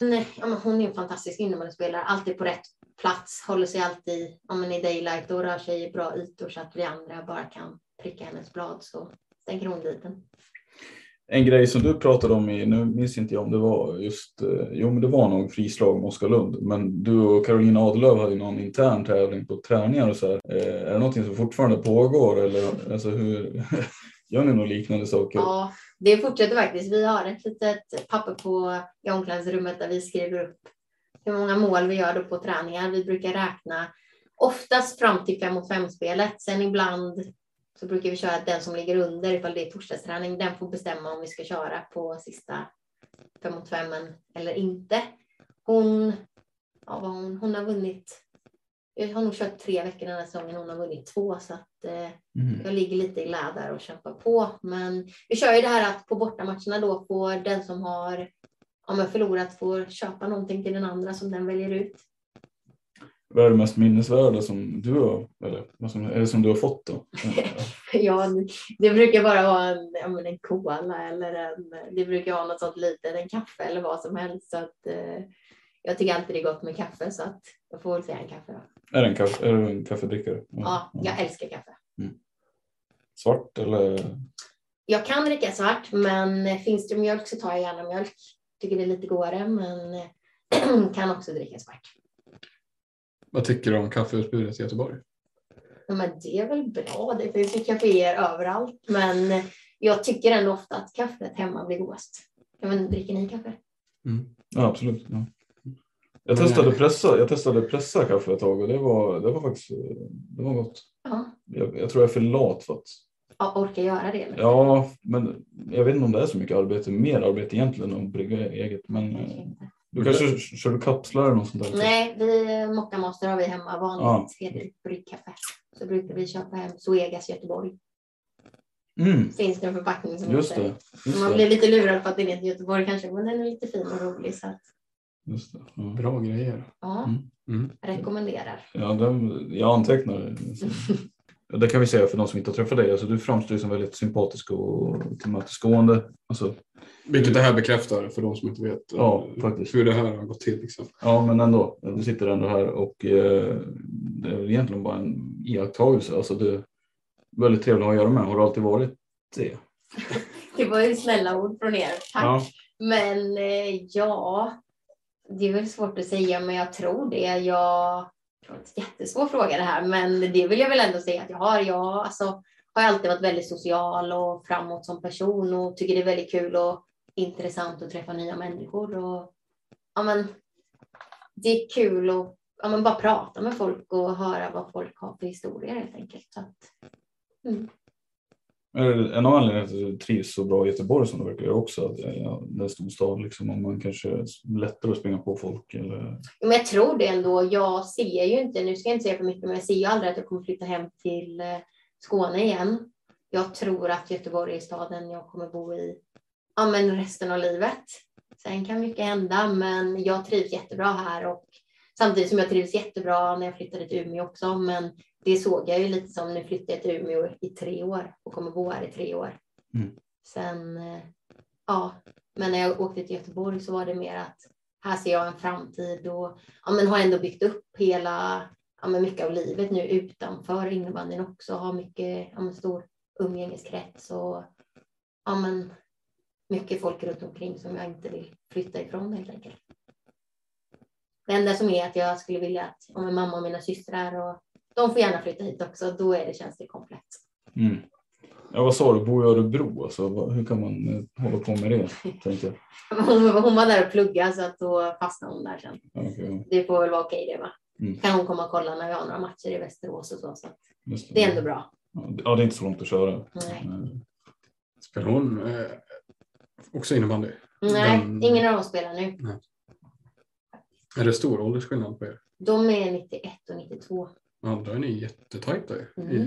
Ja, men hon är en fantastisk innebandyspelare, alltid på rätt plats, håller sig alltid ja, men i daylight och rör sig i bra ytor så att vi andra bara kan pricka hennes blad så stänker hon dit den. En grej som du pratade om, i, nu minns inte jag om det var just, eh, jo men det var nog frislag med Oskar Lund, men du och Carolina Adelöv hade ju någon intern tävling på träningar och så här. Eh, är det någonting som fortfarande pågår eller alltså hur, gör ni några liknande saker? Ja, det fortsätter faktiskt. Vi har ett litet papper på i omklädningsrummet där vi skriver upp hur många mål vi gör då på träningar. Vi brukar räkna oftast fram till fem mot fem spelet. Sen ibland så brukar vi köra att den som ligger under, ifall det är torsdagsträning, den får bestämma om vi ska köra på sista fem mot fem eller inte. Hon, ja, hon, hon har vunnit, jag har nog kört tre veckor den här säsongen, hon har vunnit två så att eh, Mm. jag ligger lite i lä där och kämpar på. Men vi kör ju det här att på bortamatcherna då får den som har om jag förlorat får köpa någonting till den andra som den väljer ut. Vad är det mest minnesvärda som du har, eller som, eller som du har fått då? Ja, det brukar bara vara en, ja, en cola eller en, det brukar vara något sånt litet, en kaffe eller vad som helst. Så att, eh, jag tycker alltid det är gott med kaffe så att jag får väl säga en kaffe. Då. Är det en, kaffe, är en kaffedrickare? Ja, jag älskar kaffe. Svart eller? Jag kan dricka svart, men finns det mjölk så tar jag gärna mjölk. Tycker det är lite godare, men kan också dricka svart. Vad tycker du om kaffeutbudet i Göteborg? Ja, men det är väl bra. Det finns ju kaféer överallt, men jag tycker ändå ofta att kaffet hemma blir godast. Vet, inte, dricker ni kaffe? Ja, absolut. Ja. Jag testade pressa, jag testade pressa kaffe ett tag och det var, det var faktiskt det var gott. Ja. Jag, jag tror jag är för lat för att Ja, orkar göra det? Eller? Ja, men jag vet inte om det är så mycket arbete, mer arbete egentligen än att brygga eget. Men eh, du kanske kör du kapslar eller något sånt där? Nej, vi Mockamaster har vi hemma, vanligt Ja. hederligt bryggkaffe. Så brukar vi köpa hem Zoegas Göteborg. Mm, Finns det en förpackning som just heter- det. Just Man blir lite lurad på att det är inte Göteborg kanske, men den är lite fin och rolig. Så att, just det. Ja. Bra grejer. ja, Mm. Mm. rekommenderar. Ja, den, jag antecknar det. Kan vi säga för de som inte har träffat dig. Alltså, du framstår som väldigt sympatisk och tillmötesgående. Alltså, Vilket det här bekräftar för de som inte vet Ja, faktiskt. hur det här har gått till. Liksom. ja, men ändå. Du sitter ändå här och eh, det är väl egentligen bara en iakttagelse. Alltså, du är väldigt trevlig att ha att göra med. Har du alltid varit det? Det var ju snälla ord från er. Tack. Ja. Men eh, ja, det är väl svårt att säga, men jag tror det. Jag det var en jättesvår fråga det här, men det vill jag väl ändå säga att jag har. Jag, alltså, har alltid varit väldigt social och framåt som person och tycker det är väldigt kul och intressant att träffa nya människor. Och, ja, men, det är kul att ja, men bara prata med folk och höra vad folk har för historier helt enkelt. Så att, mm. En av anledningarna till att du trivs så bra i Göteborg som du verkar göra också, att eh, ja, det är en stor stad, liksom, om man kanske lättare att springa på folk? Eller... Men jag tror det ändå. Jag ser ju inte, nu ska jag inte säga för mycket, men jag ser ju aldrig att jag kommer flytta hem till eh, Skåne igen. Jag tror att Göteborg är staden jag kommer bo i ja, men resten av livet. Sen kan mycket hända, men jag trivs jättebra här och samtidigt som jag trivs jättebra när jag flyttade till Umeå också. Men det såg jag ju lite som nu flyttar jag till Umeå i tre år och kommer bo här i tre år. Mm. Sen, eh, ja, men när jag åkte till Göteborg så var det mer att här ser jag en framtid och ja, men har ändå byggt upp hela, ja, men mycket av livet nu utanför innebandyn också. Har mycket, ja, men stor umgängeskrets och ja, men mycket folk runt omkring som jag inte vill flytta ifrån helt enkelt. Det enda som är att jag skulle vilja att om min mamma och mina systrar och de får gärna flytta hit också. Då är det, känns det komplett. Mm. Ja, vad sa du, bor i Örebro? Alltså, hur kan man eh, hålla på med det? Tänkte jag. Hon, hon var där och pluggade så att då fastnade hon där sen. Okay. Det får väl vara okej det va? Mm. Kan hon komma och kolla när vi har några matcher i Västerås och så. så det. det. är ändå bra. Ja, det är inte så långt att köra. Nej. Spelar hon eh, också innebandy? Nej, Den... ingen av dem spelar nu. Nej. Är det stor åldersskillnad på er? De är 91 och 92. Ja, då är ni jättetajta ju. Mm.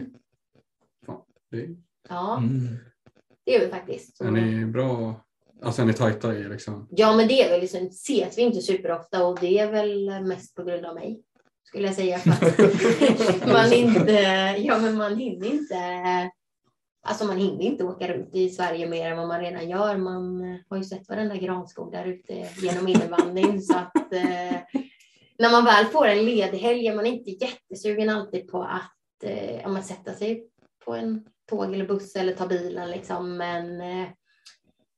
Fan, det... Ja, Mm. det är vi faktiskt. Är ni bra? Alltså är ni tajta i liksom? Ja, men det är väl liksom, ses vi inte superofta och det är väl mest på grund av mig. Skulle jag säga. Man inte, ja men man hinner inte. Alltså man hinner inte åka runt i Sverige mer än vad man redan gör. Man eh, har ju sett varenda granskog där ute genom invandring. så att eh, när man väl får en ledig helg är man inte jättesugen alltid på att eh, man sätta sig på en tåg eller buss eller ta bilen. Liksom. Men eh,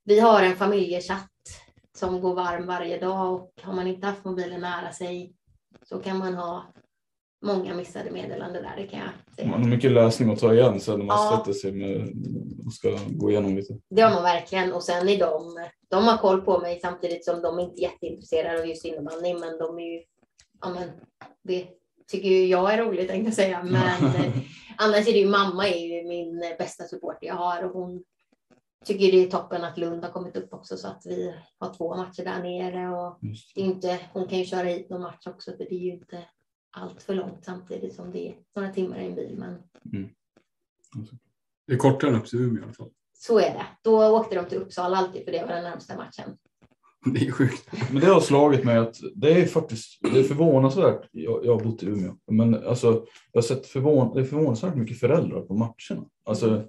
vi har en familjechatt som går varm varje dag och har man inte haft mobilen nära sig så kan man ha många missade meddelanden där, det kan jag säga. Man har mycket läsning att ta igen sen när man ja. sätter sig med och ska gå igenom lite. Det har man verkligen och sen är de, de har koll på mig samtidigt som de inte är jätteintresserade av just innebandy men de är ju ja, men det tycker ju jag är roligt tänkte jag säga. Men eh, annars är det ju mamma är ju min bästa supporter jag har och hon tycker det är toppen att Lund har kommit upp också så att vi har två matcher där nere och det är inte, hon kan ju köra hit någon match också för det är ju inte allt för långt samtidigt som det är några timmar i en bil. Men... Mm. Det är kortare än upp till Umeå i alla fall. Så är det. Då åkte de till Uppsala alltid för det var den närmsta matchen. Det är sjukt. Men det har slagit mig att det är faktiskt det är förvånansvärt. Jag, jag har bott i Umeå, men alltså, jag har sett förvån, det är förvånansvärt mycket föräldrar på matcherna. Alltså,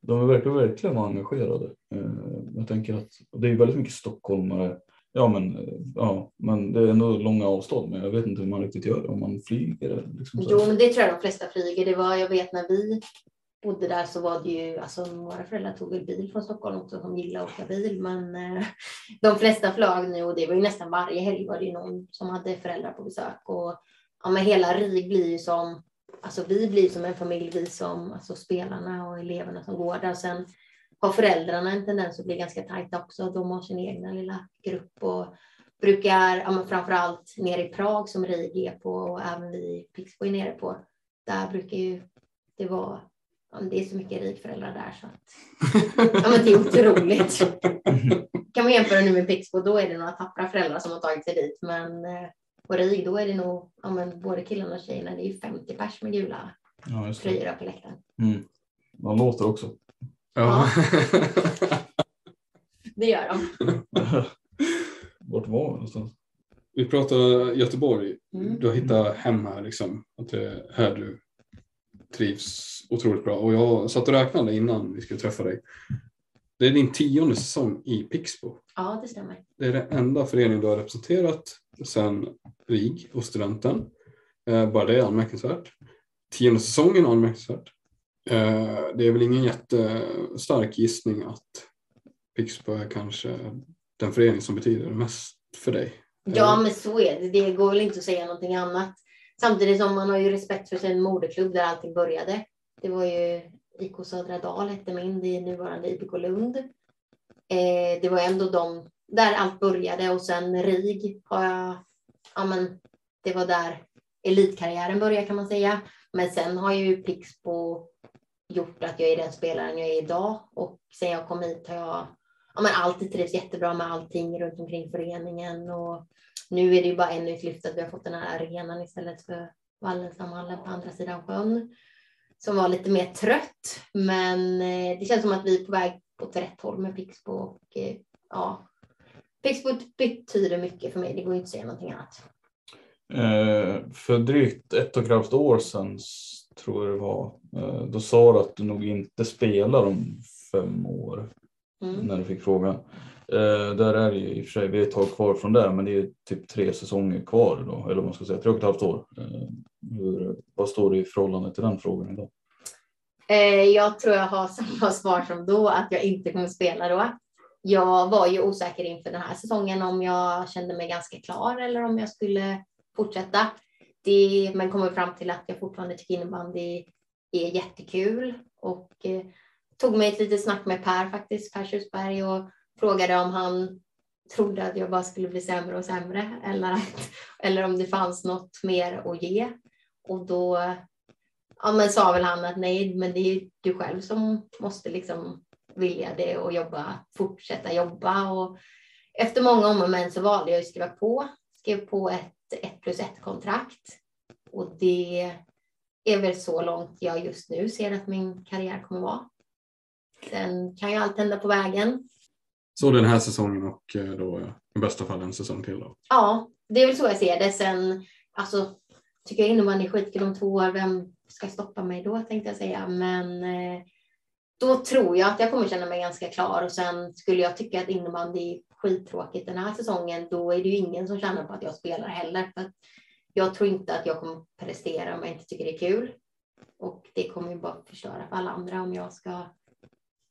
de är verkligen, verkligen engagerade. Eh, jag tänker att det är väldigt mycket stockholmare. Ja, men, eh, ja, men det är ändå långa avstånd. Men jag vet inte hur man riktigt gör det, om man flyger. Liksom jo, men det tror jag de flesta flyger. Det var, jag vet när vi bodde där så var det ju, alltså våra föräldrar tog väl bil från Stockholm också som gillar att åka bil, men eh, de flesta flög nu och det var ju nästan varje helg var det ju någon som hade föräldrar på besök och ja, men hela RIG blir ju som, alltså vi blir som en familj, vi som, alltså spelarna och eleverna som går där. Sen har föräldrarna en tendens att bli ganska tajta också. De har sin egna lilla grupp och brukar, ja, men framför allt nere i Prag som RIG är på och även vi i Pixbo är nere på. Där brukar ju det vara det är så mycket rikföräldrar där så att ja, men det är otroligt. Kan man jämföra nu med Pixbo, då är det några tappra föräldrar som har tagit sig dit. Men eh, på RIG, då är det nog ja, men både killarna och tjejerna. Det är ju 50 pers med gula ja, tröjor på läktaren. Mm. De låter också. Ja. det gör de. Vart var vi någonstans? Vi pratar Göteborg. Mm. Du har hittat hem här liksom. Att det är här du trivs otroligt bra. Och jag satt och räknade innan vi skulle träffa dig. Det är din tionde säsong i Pixbo. Ja, det stämmer. Det är den enda förening du har representerat sedan RIG och Studenten. Eh, bara det är anmärkningsvärt. Tionde säsongen är anmärkningsvärt. Eh, det är väl ingen jättestark gissning att Pixbo är kanske den förening som betyder mest för dig. Ja, men så är det. Det går väl inte att säga någonting annat. Samtidigt som man har ju respekt för sin moderklubb där allting började. Det var ju IK Södra Dal hette min, det är nuvarande IBK Lund. Eh, det var ändå de där allt började och sen RIG har jag, ja men det var där elitkarriären började kan man säga. Men sen har ju Pixbo gjort att jag är den spelaren jag är idag och sen jag kom hit har jag ja, men alltid trivs jättebra med allting runt omkring föreningen och nu är det ju bara ännu ett lyft att vi har fått den här arenan istället för Wallenstamhallen på andra sidan sjön som var lite mer trött. Men eh, det känns som att vi är på väg åt rätt håll med Pixbo och eh, ja, Pixbo betyder mycket för mig. Det går inte att säga någonting annat. Eh, för drygt ett och ett halvt år sedan tror jag det var. Eh, då sa du att du nog inte spelar om fem år. Mm. När du fick frågan. Eh, där är det ju i och för sig, vi är ett tag kvar från det, men det är typ tre säsonger kvar då, eller vad man ska säga, tre och ett halvt år. Eh, hur, vad står det i förhållande till den frågan idag? Jag tror jag har samma svar som då, att jag inte kommer spela då. Jag var ju osäker inför den här säsongen om jag kände mig ganska klar eller om jag skulle fortsätta. 90 men kommer fram till att jag fortfarande tycker innebandy är jättekul och eh, tog mig ett litet snack med Per faktiskt, Per Tjusberg och frågade om han trodde att jag bara skulle bli sämre och sämre eller, att, eller om det fanns något mer att ge. Och då ja, men sa väl han att nej, men det är du själv som måste liksom vilja det och jobba, fortsätta jobba. Och efter många om och men så valde jag att skriva på, skrev på ett ett plus ett kontrakt och det är väl så långt jag just nu ser att min karriär kommer vara. Sen kan ju allt hända på vägen. Så den här säsongen och eh, då i bästa fall en säsong till då? Ja, det är väl så jag ser det. Sen alltså, tycker jag innebandy är skitkul om två år. Vem ska stoppa mig då tänkte jag säga. Men eh, då tror jag att jag kommer känna mig ganska klar och sen skulle jag tycka att innebandy skittråkigt den här säsongen, då är det ju ingen som tjänar på att jag spelar heller. För jag tror inte att jag kommer prestera om jag inte tycker det är kul. Och det kommer ju bara förstöra för alla andra om jag ska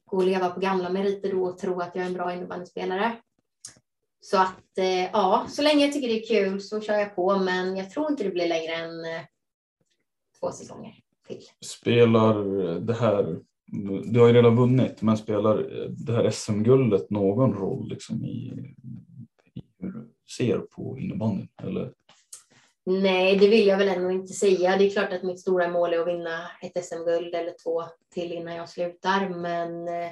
gå och leva på gamla meriter då och tro att jag är en bra innebandyspelare. Så att eh, ja, så länge jag tycker det är kul så kör jag på, men jag tror inte det blir längre än eh, två säsonger till. Spelar det här, du har ju redan vunnit, men spelar det här SM-guldet någon roll liksom i, i hur du ser på innebandyn? Eller? Nej, det vill jag väl ändå inte säga. Det är klart att mitt stora mål är att vinna ett SM-guld eller två till innan jag slutar, men eh,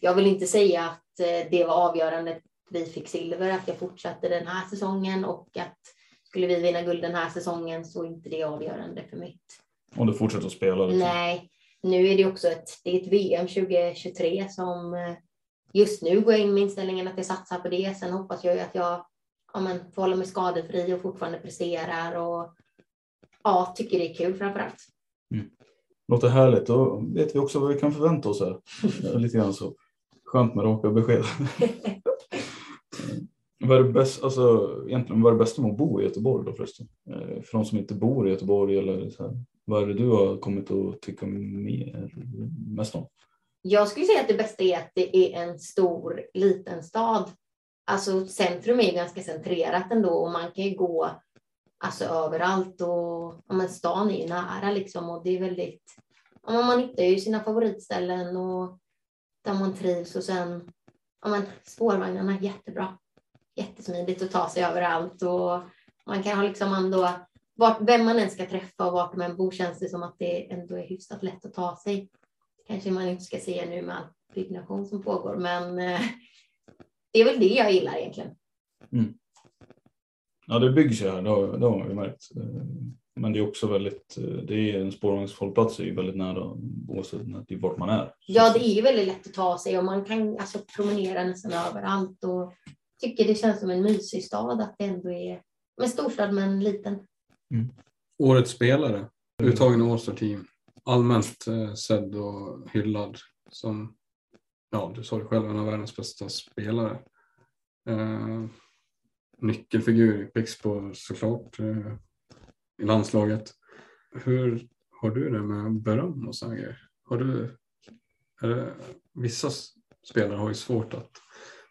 jag vill inte säga att eh, det var avgörande. Vi fick silver, att jag fortsatte den här säsongen och att skulle vi vinna guld den här säsongen så är inte det avgörande för mitt. Om du fortsätter att spela? Liksom. Nej, nu är det också ett, det är ett VM 2023 som eh, just nu går jag in med inställningen att jag satsar på det. Sen hoppas jag ju att jag ja, men, får hålla mig skadefri och fortfarande presterar och ja, tycker det är kul framför allt. Mm. Låter härligt. Då vet vi också vad vi kan förvänta oss här. Lite grann så. Skönt med raka besked. vad är det bäst, alltså, egentligen, vad är det bästa med att bo i Göteborg då förresten? Eh, för de som inte bor i Göteborg eller så här. Vad är det du har kommit att tycka mer, mest om? Jag skulle säga att det bästa är att det är en stor liten stad alltså centrum är ganska centrerat ändå och man kan ju gå alltså överallt och ja, men stan är ju nära liksom och det är väldigt, ja, man hittar ju sina favoritställen och där man trivs och sen, ja men spårvagnarna är jättebra. Jättesmidigt att ta sig överallt och man kan ha liksom ändå, vart, vem man än ska träffa och vart man bor känns det som att det ändå är hyfsat lätt att ta sig. Kanske man inte ska säga nu med all byggnation som pågår, men eh, det är väl det jag gillar egentligen. Mm. Ja, det byggs ju här, det har, det har man ju märkt. Men det är också väldigt, det är en spårvagnshållplats är ju väldigt nära oavsett vart man är. Ja, det är ju väldigt lätt att ta sig och man kan alltså promenera nästan överallt och tycker det känns som en mysig stad att det ändå är en storstad men liten. Mm. Årets spelare, uttagen i All Team, allmänt eh, sedd och hyllad som ja, du sa det själv, en av världens bästa spelare. Eh, nyckelfigur i Pixbo såklart eh, i landslaget. Hur har du det med beröm och sådana grejer? Har du, det, vissa spelare har ju svårt att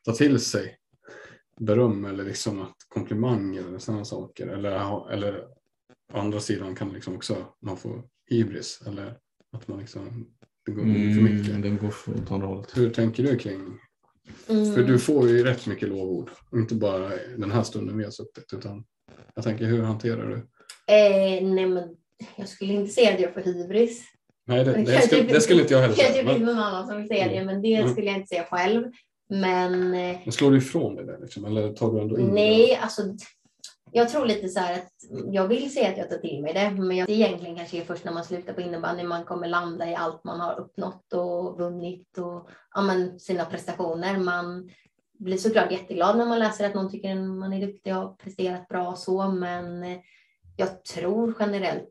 ta till sig beröm eller liksom att komplimang eller sådana saker. Eller, eller å andra sidan kan liksom också man få hybris eller att man liksom det går för mycket. Mm, den går för åt andra hållet. Hur tänker du kring? Mm. För du får ju rätt mycket lovord. Inte bara den här stunden vi har suttit utan jag tänker hur hanterar du? Eh, nej, men jag skulle inte säga att jag får hybris. Nej, det, det, Kanske- skulle, det skulle inte jag heller Kanske säga. finns Men, någon annan som vill säga det, men det Mm. skulle jag inte säga själv. Men eh, men slår du ifrån dig det liksom, eller tar du ändå in nej, alltså jag tror lite så här att jag vill säga att jag tar till mig det, men jag, det egentligen kanske är först när man slutar på innebandy man kommer landa i allt man har uppnått och vunnit och ja, men, sina prestationer. Man blir såklart jätteglad när man läser att någon tycker man är duktig och har presterat bra och så, men eh, jag tror generellt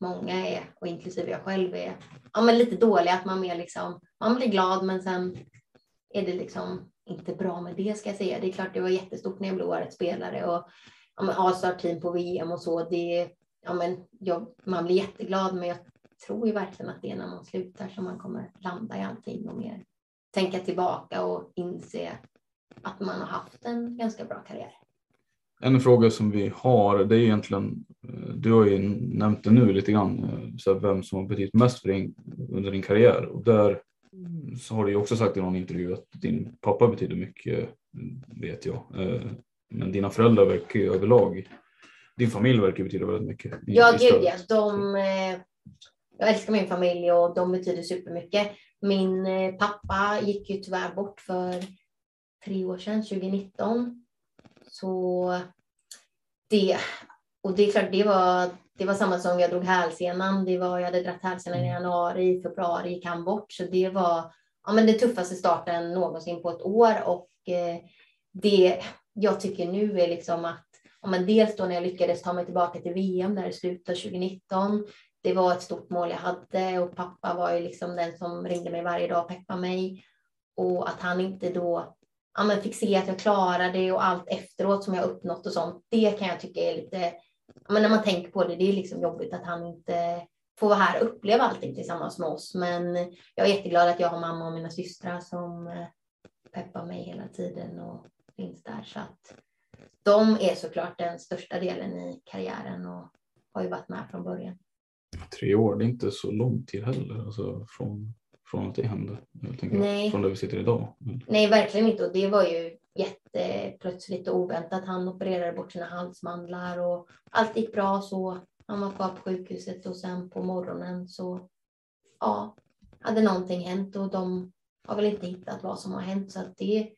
många är, och inklusive jag själv är, ja, men lite dåliga. Att man mer liksom, man blir glad men sen är det liksom inte bra med det ska jag säga. Det är klart det var jättestort när jag blev årets spelare och ja, men A-star-team på VM och så. Det, ja, men jag, man blir jätteglad men jag tror ju verkligen att det är när man slutar som man kommer landa i allting och mer tänka tillbaka och inse att man har haft en ganska bra karriär. En fråga som vi har, det är egentligen, eh, du har ju nämnt det nu lite grann, eh, så här, vem som har betytt mest för din, under din karriär. Och där så har du ju också sagt i någon intervju att din pappa betyder mycket, vet jag. Eh, Men dina föräldrar verkar ju överlag, din familj verkar betyda väldigt mycket. Ja, gud ja. De, eh, jag älskar min familj och de betyder supermycket. Min eh, pappa gick ju tyvärr bort för tre år sedan, 2019. Så det, och det är klart, det var, det var samma som jag drog hälsenan. Det var, jag hade dragit hälsenan i januari, i februari gick han bort. Så det var ja, men det tuffaste starten någonsin på ett år. Och eh, det jag tycker nu är liksom att ja, men dels då när jag lyckades ta mig tillbaka till VM där i slutet av 2019. Det var ett stort mål jag hade och pappa var ju liksom den som ringde mig varje dag och peppade mig. Och att han inte då ja, men fick se att jag klarade det och allt efteråt som jag uppnått och sånt. Det kan jag tycka är lite, men när man tänker på det, det är liksom jobbigt att han inte får vara här och uppleva allting tillsammans med oss. Men jag är jätteglad att jag har mamma och mina systrar som eh, peppar mig hela tiden och finns där. Så att de är såklart den största delen i karriären och har ju varit med från början. Tre år, det är inte så lång tid heller, alltså från, från att det hände. Jag tänker Nej. från där vi sitter idag. Nej, verkligen inte. Och det var ju plötsligt och oväntat. Han opererade bort sina halsmandlar och allt gick bra så. Han var kvar på sjukhuset och sen på morgonen så ja, hade någonting hänt och de har väl inte hittat vad som har hänt. Så att det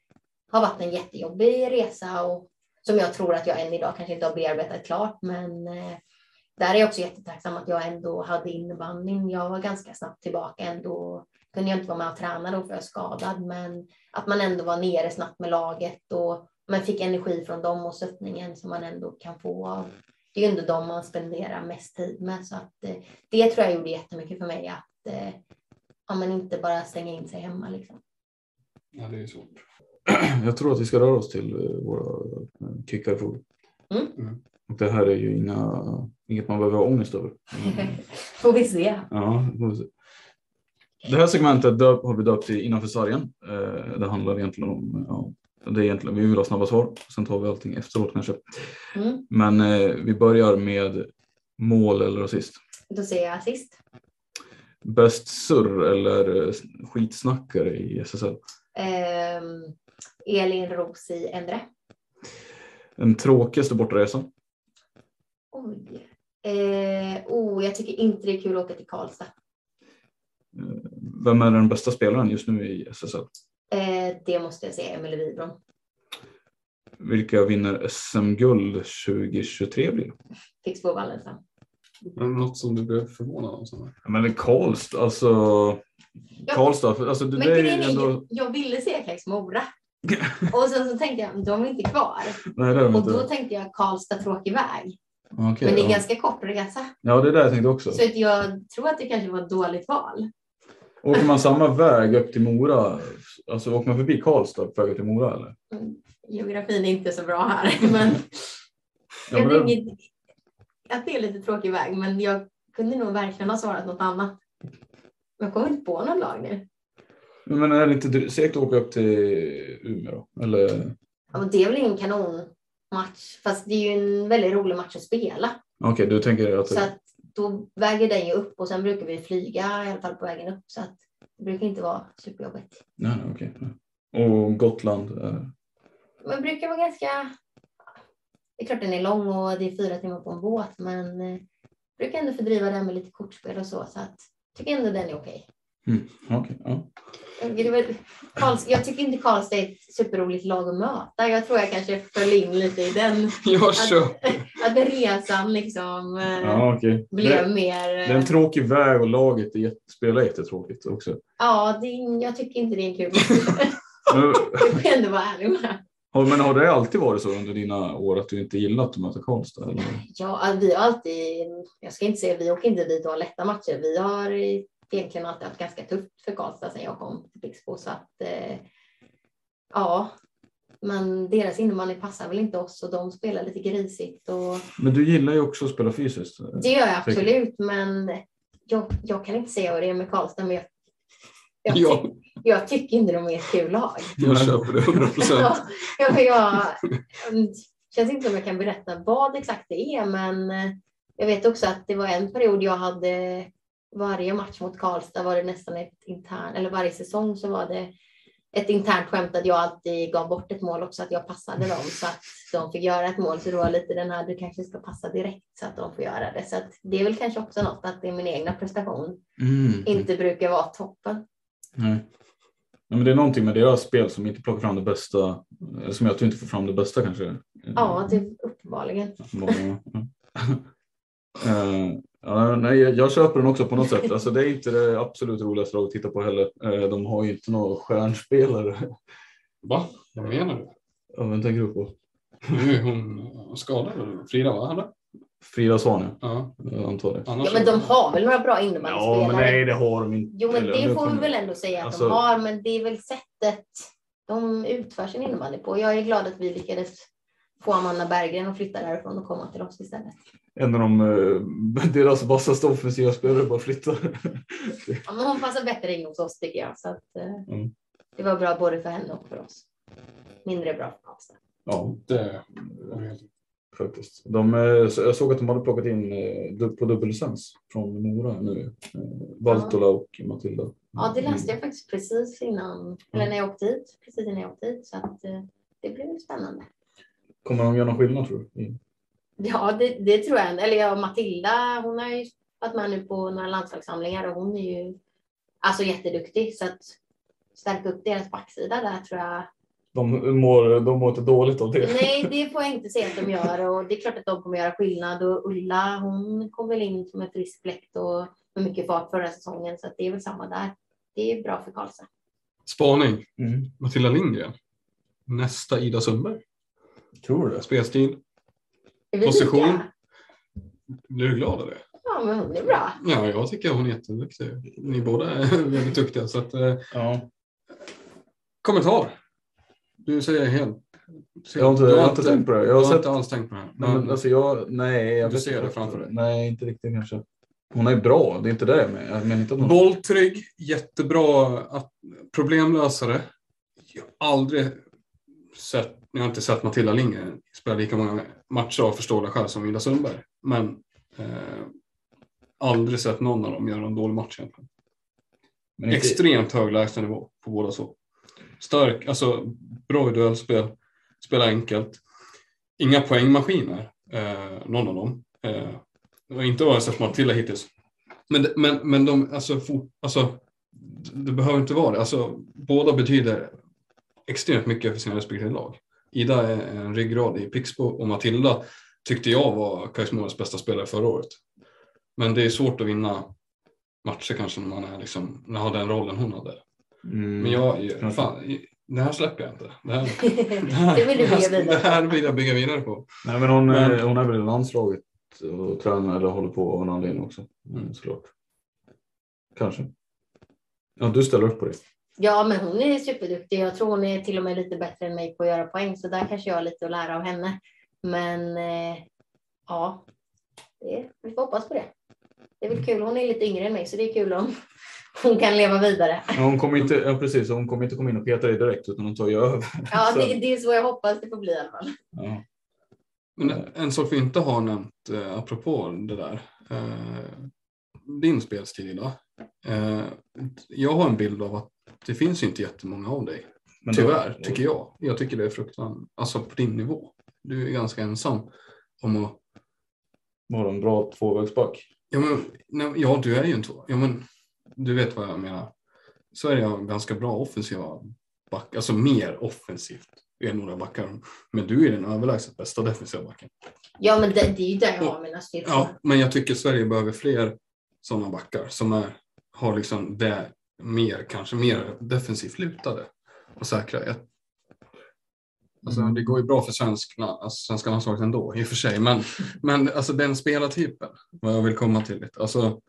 har varit en jättejobbig resa och som jag tror att jag än idag kanske inte har bearbetat klart. Men eh, där är jag också jättetacksam att jag ändå hade innebandyn. Jag var ganska snabbt tillbaka ändå. Kunde jag inte vara med och träna då för jag är skadad, men att man ändå var nere snabbt med laget och man fick energi från dem och stöttningen som man ändå kan få av. Det är ju ändå de man spenderar mest tid med så att eh, det tror jag gjorde jättemycket för mig att eh, ja, men inte bara stänga in sig hemma liksom. Ja, det är svårt. Jag tror att vi ska röra oss till eh, våra kickarfrågor. Mm. Mm. Och det här är ju inga, inget man behöver ha ångest över. Mm. Får vi se. Ja, det får vi se. det här segmentet döp, har vi döpt till Innanför sargen. Det handlar egentligen om, ja, det är egentligen, vi vill ha snabba svar. Sen tar vi allting efteråt kanske. Mm. Men eh, vi börjar med mål eller assist. Då säger jag sist. Bäst surr eller eh, skitsnackare i SSL? Ehm, Elin Ros i Endre. Den tråkigaste bortaresan? Oj. Eh, oh, jag tycker inte det är kul att åka till Karlstad. Eh, Vem är den bästa spelaren just nu i SSL? Eh, det måste jag säga, Emelie Wibron. Vilka vinner SM-guld 2023 blir? Fixbo Wallenstam. Men Något som du blev förvånad av? Men det är Karlstad, alltså. Ja. Karlstad, för- alltså det Men där är ändå. jag ville säga Kex Mora. och sen så tänkte jag, de är inte kvar. Nej, det är Och då inte. tänkte jag Karlstad tråkig väg. Okej, Men det är ja. ganska kort resa. ja, det är det jag tänkte också. Så jag tror att det kanske var ett dåligt val. Åker man samma väg upp till Mora? Alltså åker man förbi Karlstad på väg upp till Mora eller? Mm, Geografin är inte så bra här. Men Ja, jag men det- tänker att det är lite tråkig väg. Men jag kunde nog verkligen ha svarat något annat. Jag kommer inte på något lag nu. Men är det inte segt att åka upp till Umeå då? Eller? Ja, men det är väl ingen kanonmatch. Fast det är ju en väldigt rolig match att spela. Okej, du tänker att Så att då väger den ju upp och sen brukar vi flyga i alla fall på vägen upp så att det brukar inte vara superjobbigt. Nej, nej, okej. Och Gotland? eh, Men det brukar vara ganska... Det är klart den är lång och det är fyra timmar på en båt men eh, brukar ändå fördriva den med lite kortspel och så så att tycker ändå den är okej. Mm, okej, ja. Jag tycker inte Karlstad är ett superroligt lag att möta. Jag tror jag kanske föll in lite i den. Jag kör. Att resan liksom eh, ja okej. blev Det, mer... det är en tråkig väg och laget är spelar jättetråkigt också. Ja, det är, jag tycker inte det är kul. Men, jag får ändå vara ärlig med. men har det alltid varit så under dina år att du inte gillat att möta Karlstad? Eller? Ja, vi har alltid, jag ska inte säga vi åker inte dit och har lätta matcher. Vi har egentligen alltid haft ganska tufft för Karlstad sedan jag kom till Pixbo. Så att, eh, ja, men deras innebandy passar väl inte oss och de spelar lite grisigt. Och Men du gillar ju också att spela fysiskt. det gör jag absolut, men jag, jag kan inte säga vad det är med Karlstad, men jag, jag, ty, Ja. jag tycker inte de är ett kul lag. Jag köper det 100 procent. Ja, men jag, det känns inte som jag kan berätta vad exakt det är, men eh, jag vet också att det var en period jag hade varje match mot Karlstad var det nästan ett internt, eller varje säsong så var det ett internt skämt att jag alltid gav bort ett mål också, att jag passade dem så att de fick göra ett mål. Så det var lite den här, du kanske ska passa direkt så att de får göra det. Så att det är väl kanske också något att det är min egna prestation Mm. inte brukar vara toppen. Nej. Nej, men det är någonting med deras spel som inte plockar fram det bästa. Som gör att du inte får fram det bästa kanske. Ja, det uppenbarligen. Ja. Eh, ja, nej, jag, jag köper den också på något sätt. Alltså, det är inte det absolut roligaste laget att titta på heller. Eh, de har ju inte några stjärnspelare. Va? Vad menar du? Ja, vem tänker du på? Nu är hon skadad. Frida, va? Eller? Frida Svane, Ja. jag antar det. Ja, men de har väl några bra innebandyspelare? Ja, men nej, det har de inte. Jo, men det får vi väl ändå säga att Alltså- de har, men det är väl sättet de utför sin innebandy på. Jag är glad att vi lyckades få Amanda Berggren att flytta därifrån och komma till oss istället. En av de, eh, deras vassaste offensiva spelare bara flyttar. Ja, men hon passar bättre in hos oss tycker jag, så att, eh, Mm. det var bra både för henne och för oss. Mindre bra för Karlstad. ja, Det... faktiskt. De, eh, jag såg att de hade plockat in på dubbellicens från Mora nu. Valtola och Matilda. Ja, det läste jag faktiskt precis innan, eller när jag åkte hit, precis innan jag åkte hit, så att det blev spännande. Kommer de göra någon skillnad tror du? I- Ja, det, det tror jag. Eller ja, Matilda, hon har ju varit med nu på några landslagssamlingar och hon är ju alltså jätteduktig. Så att stärka upp deras backsida där tror jag. De mår, de mår inte dåligt av det. Nej, det får jag inte säga att de gör och det är klart att de kommer göra skillnad och Ulla, hon kom väl in som ett friskt bläkt och med mycket fart förra säsongen så att det är väl samma där. Det är bra för Karlstad. Spaning. Mm. Matilda Lindgren. Nästa Ida Sundberg. Tror du det? Spelstil. Position. Blir du glad av det? Ja, men hon är bra. Ja, jag tycker hon är jätteduktig. Ni båda är väldigt duktiga. Så att, eh, Ja. kommentar. Du säger helt... Jag har inte, Du jag har inte tänkt på det. Jag har har sett, inte alls tänkt på det. här. nej, men, alltså jag, nej, jag Du ser inte det riktigt. framför dig? Nej, inte riktigt kanske. Hon är bra, det är inte det jag menar. Jag menar inte att hon... Bolltrygg, jättebra att, problemlösare. Jag har aldrig sett, jag har inte sett Matilda Lindgren spela lika många matcher av förståeliga skäl som Ida Sundberg. Men eh, aldrig sett någon av dem göra en dålig match egentligen. Inte, Extremt hög lägstanivå på båda så. Stark, alltså bra i duellspel, spela enkelt. Inga poängmaskiner, eh, någon av dem. Eh, det var inte vad jag sett Matilda hittills. Men, men, men de, alltså, fort, alltså, det behöver inte vara det. Alltså, båda betyder extremt mycket för sina respektive lag. Ida är en ryggrad i Pixbo och Matilda tyckte jag var Kajsmoras bästa spelare förra året. Men det är svårt att vinna matcher kanske när man är liksom, när man har den rollen hon hade. mm, Men jag, fan, det här släpper jag inte. Det här, det här, Det vill du bygga vidare det här vill jag bygga vidare på. Nej, men hon, Men- eh, hon är väl i landslaget och tränar eller håller på av en anledning också. Mm, såklart. Kanske. Ja, du ställer upp på det. Ja, men hon är superduktig. Jag tror hon är till och med lite bättre än mig på att göra poäng, så där kanske jag har lite att lära av henne. Men eh, ja, det, vi får hoppas på det. Det är väl kul. Hon är lite yngre än mig, så det är kul om hon kan leva vidare. Hon kommer inte, ja, precis, hon kommer inte komma in och peta dig direkt utan hon tar ju över. Ja, Så- det, det är så jag hoppas det får bli i alla fall. Ja. Men en, en sak vi inte har nämnt eh, apropå det där. Eh, din spelstil idag. Eh, jag har en bild av att det finns inte jättemånga av dig. Men då- Tyvärr, tycker jag. Jag tycker det är fruktansvärt. Alltså på din nivå. Du är ganska ensam om att Var en bra tvåvägsback. Ja, men, nej, ja, du är ju en två. Ja, men du vet vad jag menar. Sverige har ganska bra offensiva backar, alltså mer offensivt än några backar. Men du är den överlägset bästa defensiva backen. Ja, men det, det är ju där jag har mina styrkor. Ja, men jag tycker Sverige behöver fler sådana backar som är, har liksom det mer, kanske mer defensivt lutade och säkra. Alltså, det går ju bra för svenska, alltså, svenska landslaget ändå i och för sig, men, men alltså, den spelartypen, vad jag vill komma till lite, alltså,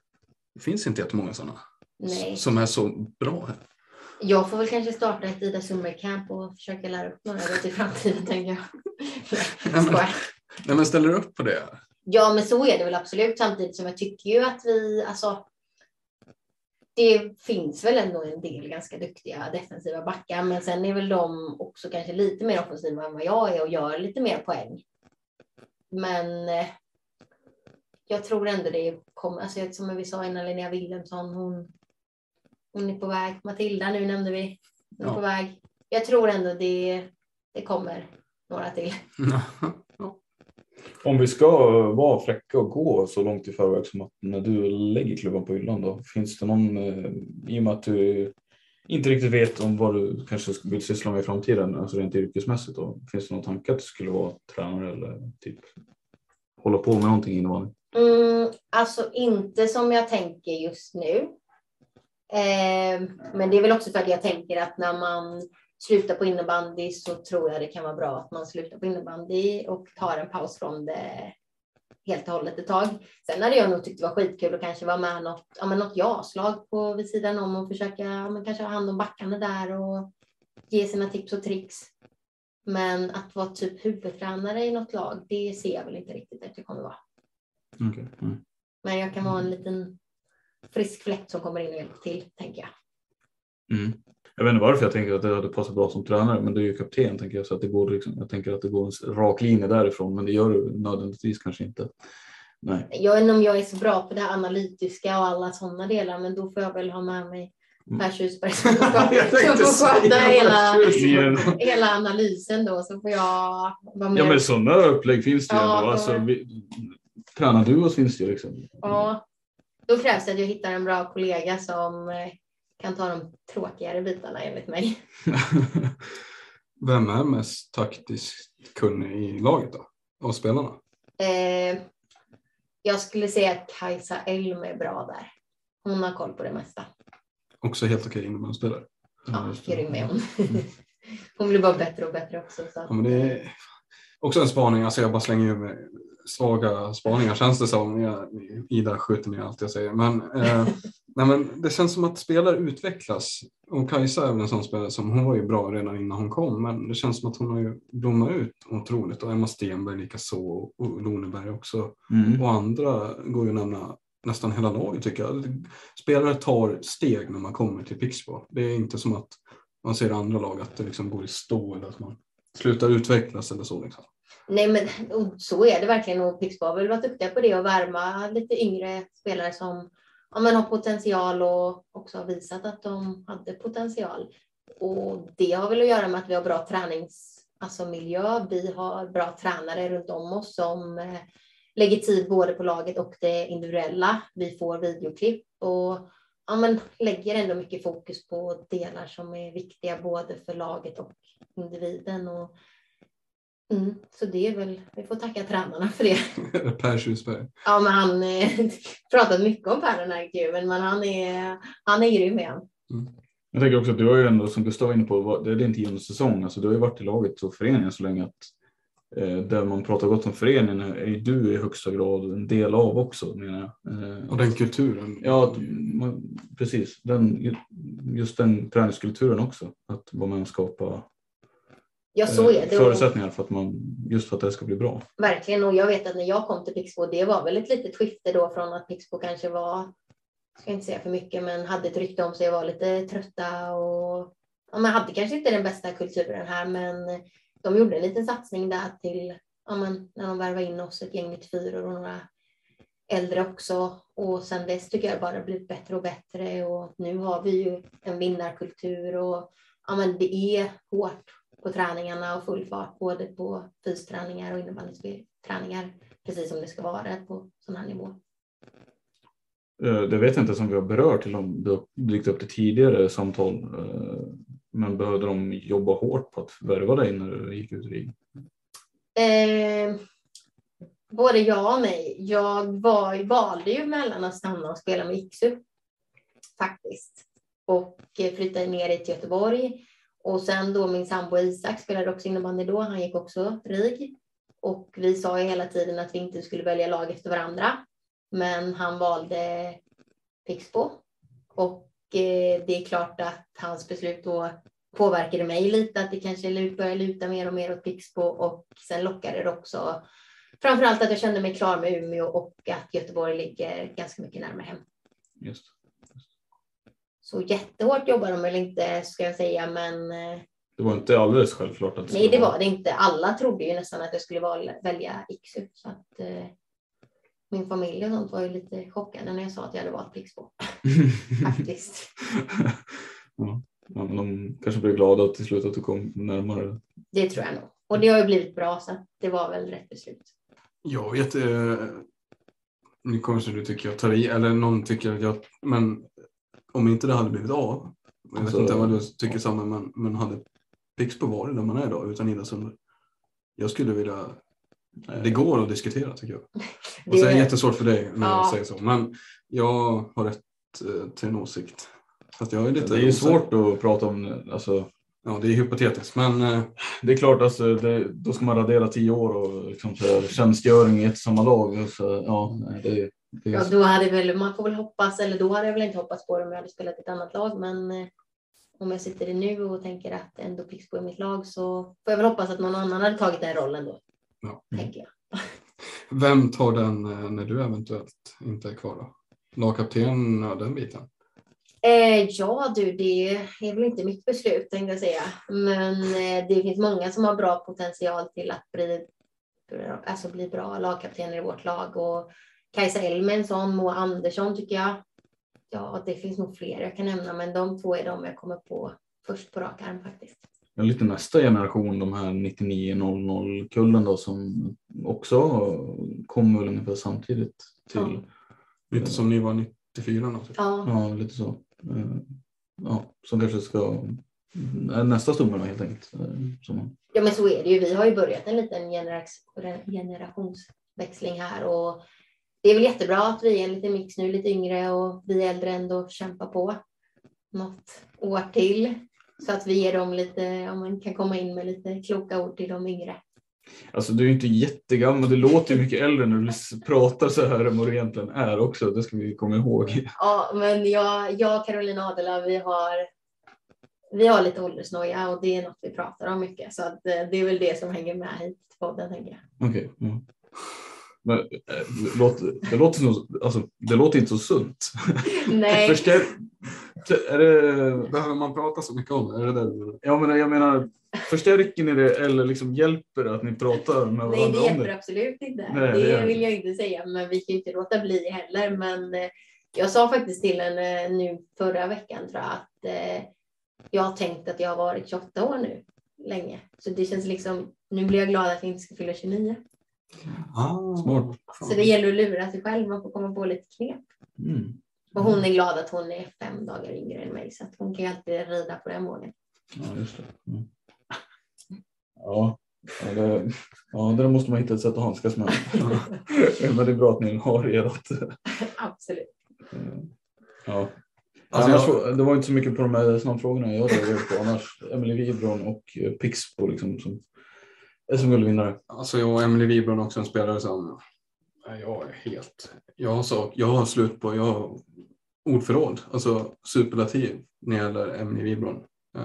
det finns inte jättemånga sådana Nej. som är så bra här. Jag får väl kanske starta ett Ida Summercamp och försöka lära upp några till framtiden, tänker jag. Nej, men, nej, men ställer du upp på det? Ja, men så är det väl absolut. Samtidigt som jag tycker ju att vi, alltså. Det finns väl ändå en del ganska duktiga defensiva backar, men sen är väl de också kanske lite mer offensiva än vad jag är och gör lite mer poäng. Men eh, jag tror ändå det kommer, alltså som vi sa innan, Linnea Wilhelmsson, hon, hon är på väg. Matilda nu nämnde vi, hon är Ja. på väg. Jag tror ändå det, det kommer några till. Om vi ska vara fräcka och gå så långt i förväg som att när du lägger klubban på hyllan då, finns det någon, eh, i och med att du inte riktigt vet om vad du kanske vill syssla med i framtiden, alltså rent yrkesmässigt då, finns det någon tanke att du skulle vara tränare eller typ hålla på med någonting innebandy? Mm, alltså inte som jag tänker just nu. Eh, men det är väl också för att jag tänker att när man slutar på innebandy så tror jag det kan vara bra att man slutar på innebandy och tar en paus från det helt och hållet ett tag. Sen hade jag nog tyckt det var skitkul att kanske vara med något, ja, men något ja-slag på vid sidan om och försöka ja, men kanske ha hand om backarna där och ge sina tips och tricks. Men att vara typ huvudtränare i något lag, det ser jag väl inte riktigt att jag kommer vara. Okay. Mm. Men jag kan vara en liten frisk fläkt som kommer in och hjälper till, tänker jag. Mm. Jag vet inte varför jag tänker att det hade passat bra som tränare, men du är ju kapten tänker jag, så att det går liksom, jag tänker att det går en rak linje därifrån, men det gör du nödvändigtvis kanske inte. Nej. Jag vet inte om jag är så bra på det analytiska och alla sådana delar, men då får jag väl ha med mig Per Tjusberg som får Mm. Sköta hela, hela analysen då, så får jag vara med. Ja men sådana upplägg finns det ju Ja, ändå. då- Alltså, vi, tränar du oss finns det ju liksom. Ja, då krävs det att jag hittar en bra kollega som eh, kan ta de tråkigare bitarna enligt mig. Vem är mest taktiskt kunnig i laget då? Av spelarna? Eh, jag skulle säga att Kajsa Elm är bra där. Hon har koll på det mesta. Också helt okej innebandyspelare. Ja, grym är hon. Hon blir bara bättre och bättre också. Så. Ja, men det är också en spaning, alltså jag bara slänger ur mig svaga spaningar känns det som. Jag, Ida skjuter ner allt jag säger. Men, eh, nej, men det känns som att spelare utvecklas. Och Kajsa är väl en sån spelare som, hon var ju bra redan innan hon kom, men det känns som att hon har ju blommat ut otroligt. Och Emma Stenberg likaså och, och Loneberg också. Mm. Och andra går ju att nämna nästan hela laget tycker jag. Spelare tar steg när man kommer till Pixbo. Det är inte som att man ser andra lag att det liksom går i stå eller att man slutar utvecklas eller så. Liksom. Nej, men och så är det verkligen. Och Pixbo har väl varit duktiga på det och värma lite yngre spelare som ja, men har potential och också har visat att de hade potential. Och det har väl att göra med att vi har bra träningsmiljö. alltså miljö. Vi har bra tränare runt om oss som eh, lägger tid både på laget och det individuella. Vi får videoklipp och ja, men lägger ändå mycket fokus på delar som är viktiga både för laget och individen. Och, mm, så det är väl, vi får tacka tränarna för det. per Tjusberg. Ja, men han eh, pratat mycket om Per den här intervjun, men han är, han är grym igen. Jag tänker också att du har ju ändå, som Gustav var inne på, det är din tionde säsong. Alltså, du har ju varit i laget och föreningen så länge att eh, där man pratar gott om föreningen är ju du i högsta grad en del av också menar jag. Eh, Och den kulturen. Ja, man, precis. Den, just den träningskulturen också. Att vara med och skapa Ja, så eh, är det. Förutsättningar för att man, just för att det ska bli bra. verkligen. Och jag vet att när jag kom till Pixbo, det var väl ett litet skifte då från att Pixbo kanske var, jag ska inte säga för mycket, men hade ett rykte om sig och var lite trötta och ja, man hade kanske inte den bästa kulturen här, men de gjorde en liten satsning där till ja, men, när de värvade in oss, ett gäng 94 och några äldre också. Och sen dess tycker jag det bara blivit bättre och bättre och nu har vi ju en vinnarkultur och ja, men det är hårt på träningarna och full fart både på fysträningar och innebandyträningar precis som det ska vara på sån här nivå. Eh, Det vet jag inte som vi har berört eller om det dykt upp till tidigare samtal. eh, Men behövde de jobba hårt på att värva dig när du gick ut i RIG? Eh, både ja och nej. Jag var, valde ju mellan att stanna och spela med Iksu faktiskt och flyttade ner till Göteborg. Och sen då min sambo Isak spelade också innebandy då. Han gick också RIG och vi sa ju hela tiden att vi inte skulle välja lag efter varandra. Men han valde Pixbo och eh, det är klart att hans beslut då påverkade mig lite att det kanske började luta mer och mer åt Pixbo och sen lockade det också framförallt att jag kände mig klar med Umeå och att Göteborg ligger ganska mycket närmare hem. Just. Så jättehårt jobbar de väl inte ska jag säga men eh, Det var inte alldeles självklart att nej det var det inte. Alla trodde ju nästan att jag skulle välja Iksu så att eh, min familj och sånt var ju lite chockade när jag sa att jag hade valt Pixbo faktiskt. ja. ja, men de kanske blev glada till slut att du kom närmare. Det tror jag nog. Och det har ju blivit bra så att det var väl rätt beslut. Jag vet, eh, nu kanske du tycker jag tar i, eller någon tycker att jag, men om inte det hade blivit av, jag vet Alltså, inte vad du tycker samma, men, men hade Pixbo varit där man är idag utan Ida Sundberg, jag skulle vilja, det går att diskutera tycker jag. Och så är det jättesvårt för dig när jag Ja. säger så, men jag har rätt eh, till en åsikt. Så att jag är lite Det är ju svårt att prata om, alltså, Ja, det är hypotetiskt, men eh, det är klart alltså, det, då ska man radera tio år och liksom, så här, tjänstgöring i ett samma lag. Så, ja, nej, det, Ja, då hade väl, man får väl hoppas, eller då hade jag väl inte hoppats på det om jag hade spelat i ett annat lag, men eh, om jag sitter i nu och tänker att ändå Pixbo är mitt lag så får jag väl hoppas att någon annan hade tagit den rollen då, ja. tänker jag. vem tar den eh, när du eventuellt inte är kvar då? Lagkapten den biten? Eh, ja du, det är väl inte mitt beslut tänkte jag säga. Men eh, det finns många som har bra potential till att bli, alltså bli bra lagkaptener i vårt lag. Och Kajsa Elmensson, Moa Andersson tycker jag. Ja, det finns nog fler jag kan nämna, men de två är de jag kommer på först på rak arm faktiskt. Ja, lite nästa generation, de här 99-00-kullen då som också kom väl ungefär samtidigt till. Ja. Lite som ni var 94 något. Ja, Ja, lite så. Eh, Ja, som kanske ska är nästa stomme då, helt enkelt. eh, Som, ja, men så är det ju. Vi har ju börjat en liten genera- generationsväxling här och det är väl jättebra att vi är en liten mix nu, lite yngre och vi äldre ändå kämpar på något år till så att vi ger dem lite, om man kan komma in med lite kloka ord till de yngre. alltså du är inte jättegammal, du låter ju mycket äldre när du pratar så här än vad du egentligen är också. Det ska vi komma ihåg. Ja, men jag, jag och Carolina Adela, vi har, vi har lite åldersnoja och det är något vi pratar om mycket. Så att eh, det är väl det som hänger med hit till podden, tänker jag. Okej. ja. Men eh, det låter, det, låter så, alltså, det låter inte så sunt. Nej, Förstär, är det, Behöver man prata så mycket om det? Är det menar? ja, men jag menar, förstärker ni det eller liksom hjälper det att ni pratar med varandra nej, det hjälper det? absolut inte. Nej, det det det vill jag inte säga, men vi kan ju inte låta bli heller. Men eh, jag sa faktiskt till henne nu förra veckan, tror jag, att eh, jag har tänkt att jag har varit 28 år nu länge. Så det känns liksom, nu blir jag glad att jag inte ska fylla 29. Ah, Smart. Så det gäller att lura sig själv, man får komma på lite knep. Mm. Och hon är glad att hon är fem dagar yngre än mig, så att hon kan ju alltid rida på den vågen. Ja, just det. Mm. Ja, ja, det, ja, det måste man hitta ett sätt att handskas med. Men det är bra att ni har ert. Absolut. Ja. Alltså, annars, jag- Det var inte så mycket på de här snabbfrågorna jag reagerade på. Annars Emelie Widron och eh, Pixbo liksom som SM-guldvinnare. Alltså jag och Emily Wibron också en spelare som, jag är helt, jag har, så, jag har slut på, jag har ordförråd, alltså superlativ när det gäller Emily Wibron. Eh,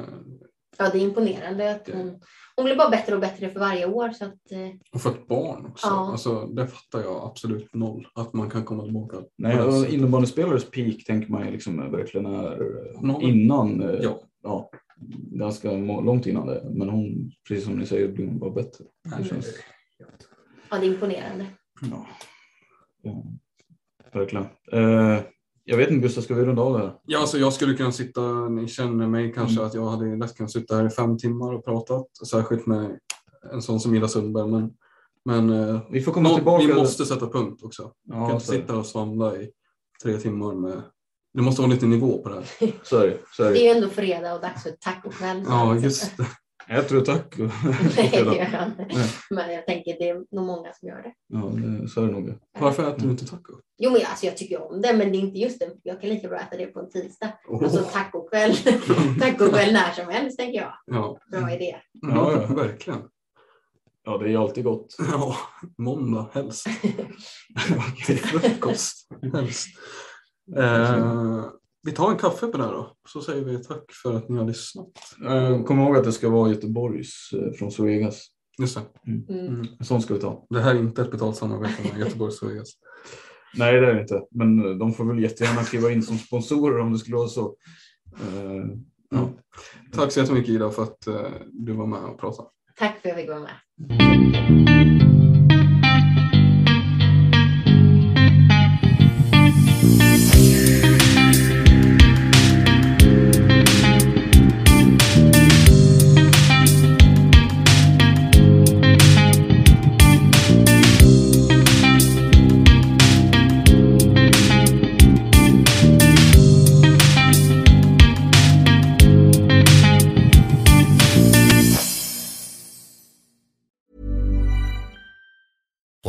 Ja, det är imponerande att hon, hon blir bara bättre och bättre för varje år. Så att, eh, Och för ett barn också. Ja. Alltså, det fattar jag absolut noll. Att man kan komma tillbaka. Nej, och innebandyspelares peak tänker man ju liksom verkligen är Noll. innan. eh, Ja. ja, ganska långt innan det. Men hon, precis som ni säger, blir hon bara bättre. Det känns, Ja, det är imponerande. Ja. ja. Verkligen. Eh, jag vet inte Gustav, ska vi runda av det här? Ja, alltså jag skulle kunna sitta, ni känner mig kanske Mm. att jag hade lätt kunnat sitta här i fem timmar och pratat, särskilt med en sån som Ida Sundberg. Men, men eh, Vi får komma nå- tillbaka. vi måste sätta punkt också. Ja, vi kan inte sitta och svamla i tre timmar med... Det måste vara lite nivå på det här. Så är det. Så är Det det. är ju ändå fredag och dags för tacokväll. Ja, just det. Äter du taco? Nej, det gör jag inte. Nej. Men jag tänker det är nog många som gör det. Ja, det, så är det nog. Varför äter du inte taco? Jo, men alltså, jag tycker om det, men det är inte just det. Jag kan lika bra äta det på en tisdag. Oh. Alltså tacokväll. tacokväll när som helst, tänker jag. Ja, Bra idé. Ja, ja. verkligen. Ja, det är ju alltid gott. Ja, måndag helst. Till frukost helst. Eh, vi tar en kaffe på det här då, så säger vi tack för att ni har lyssnat. Eh, Kom ihåg att det ska vara Göteborgs eh, från Zoegas. Just det. Mm. Mm. En sån ska vi ta. Det här är inte ett betalt samarbete med Göteborgs Vegas. Nej, det är det inte. Men eh, de får väl jättegärna skriva in som sponsorer om det skulle vara så. Eh, Ja. Tack så jättemycket Ida för att eh, du var med och pratade. Tack för att jag fick vara med.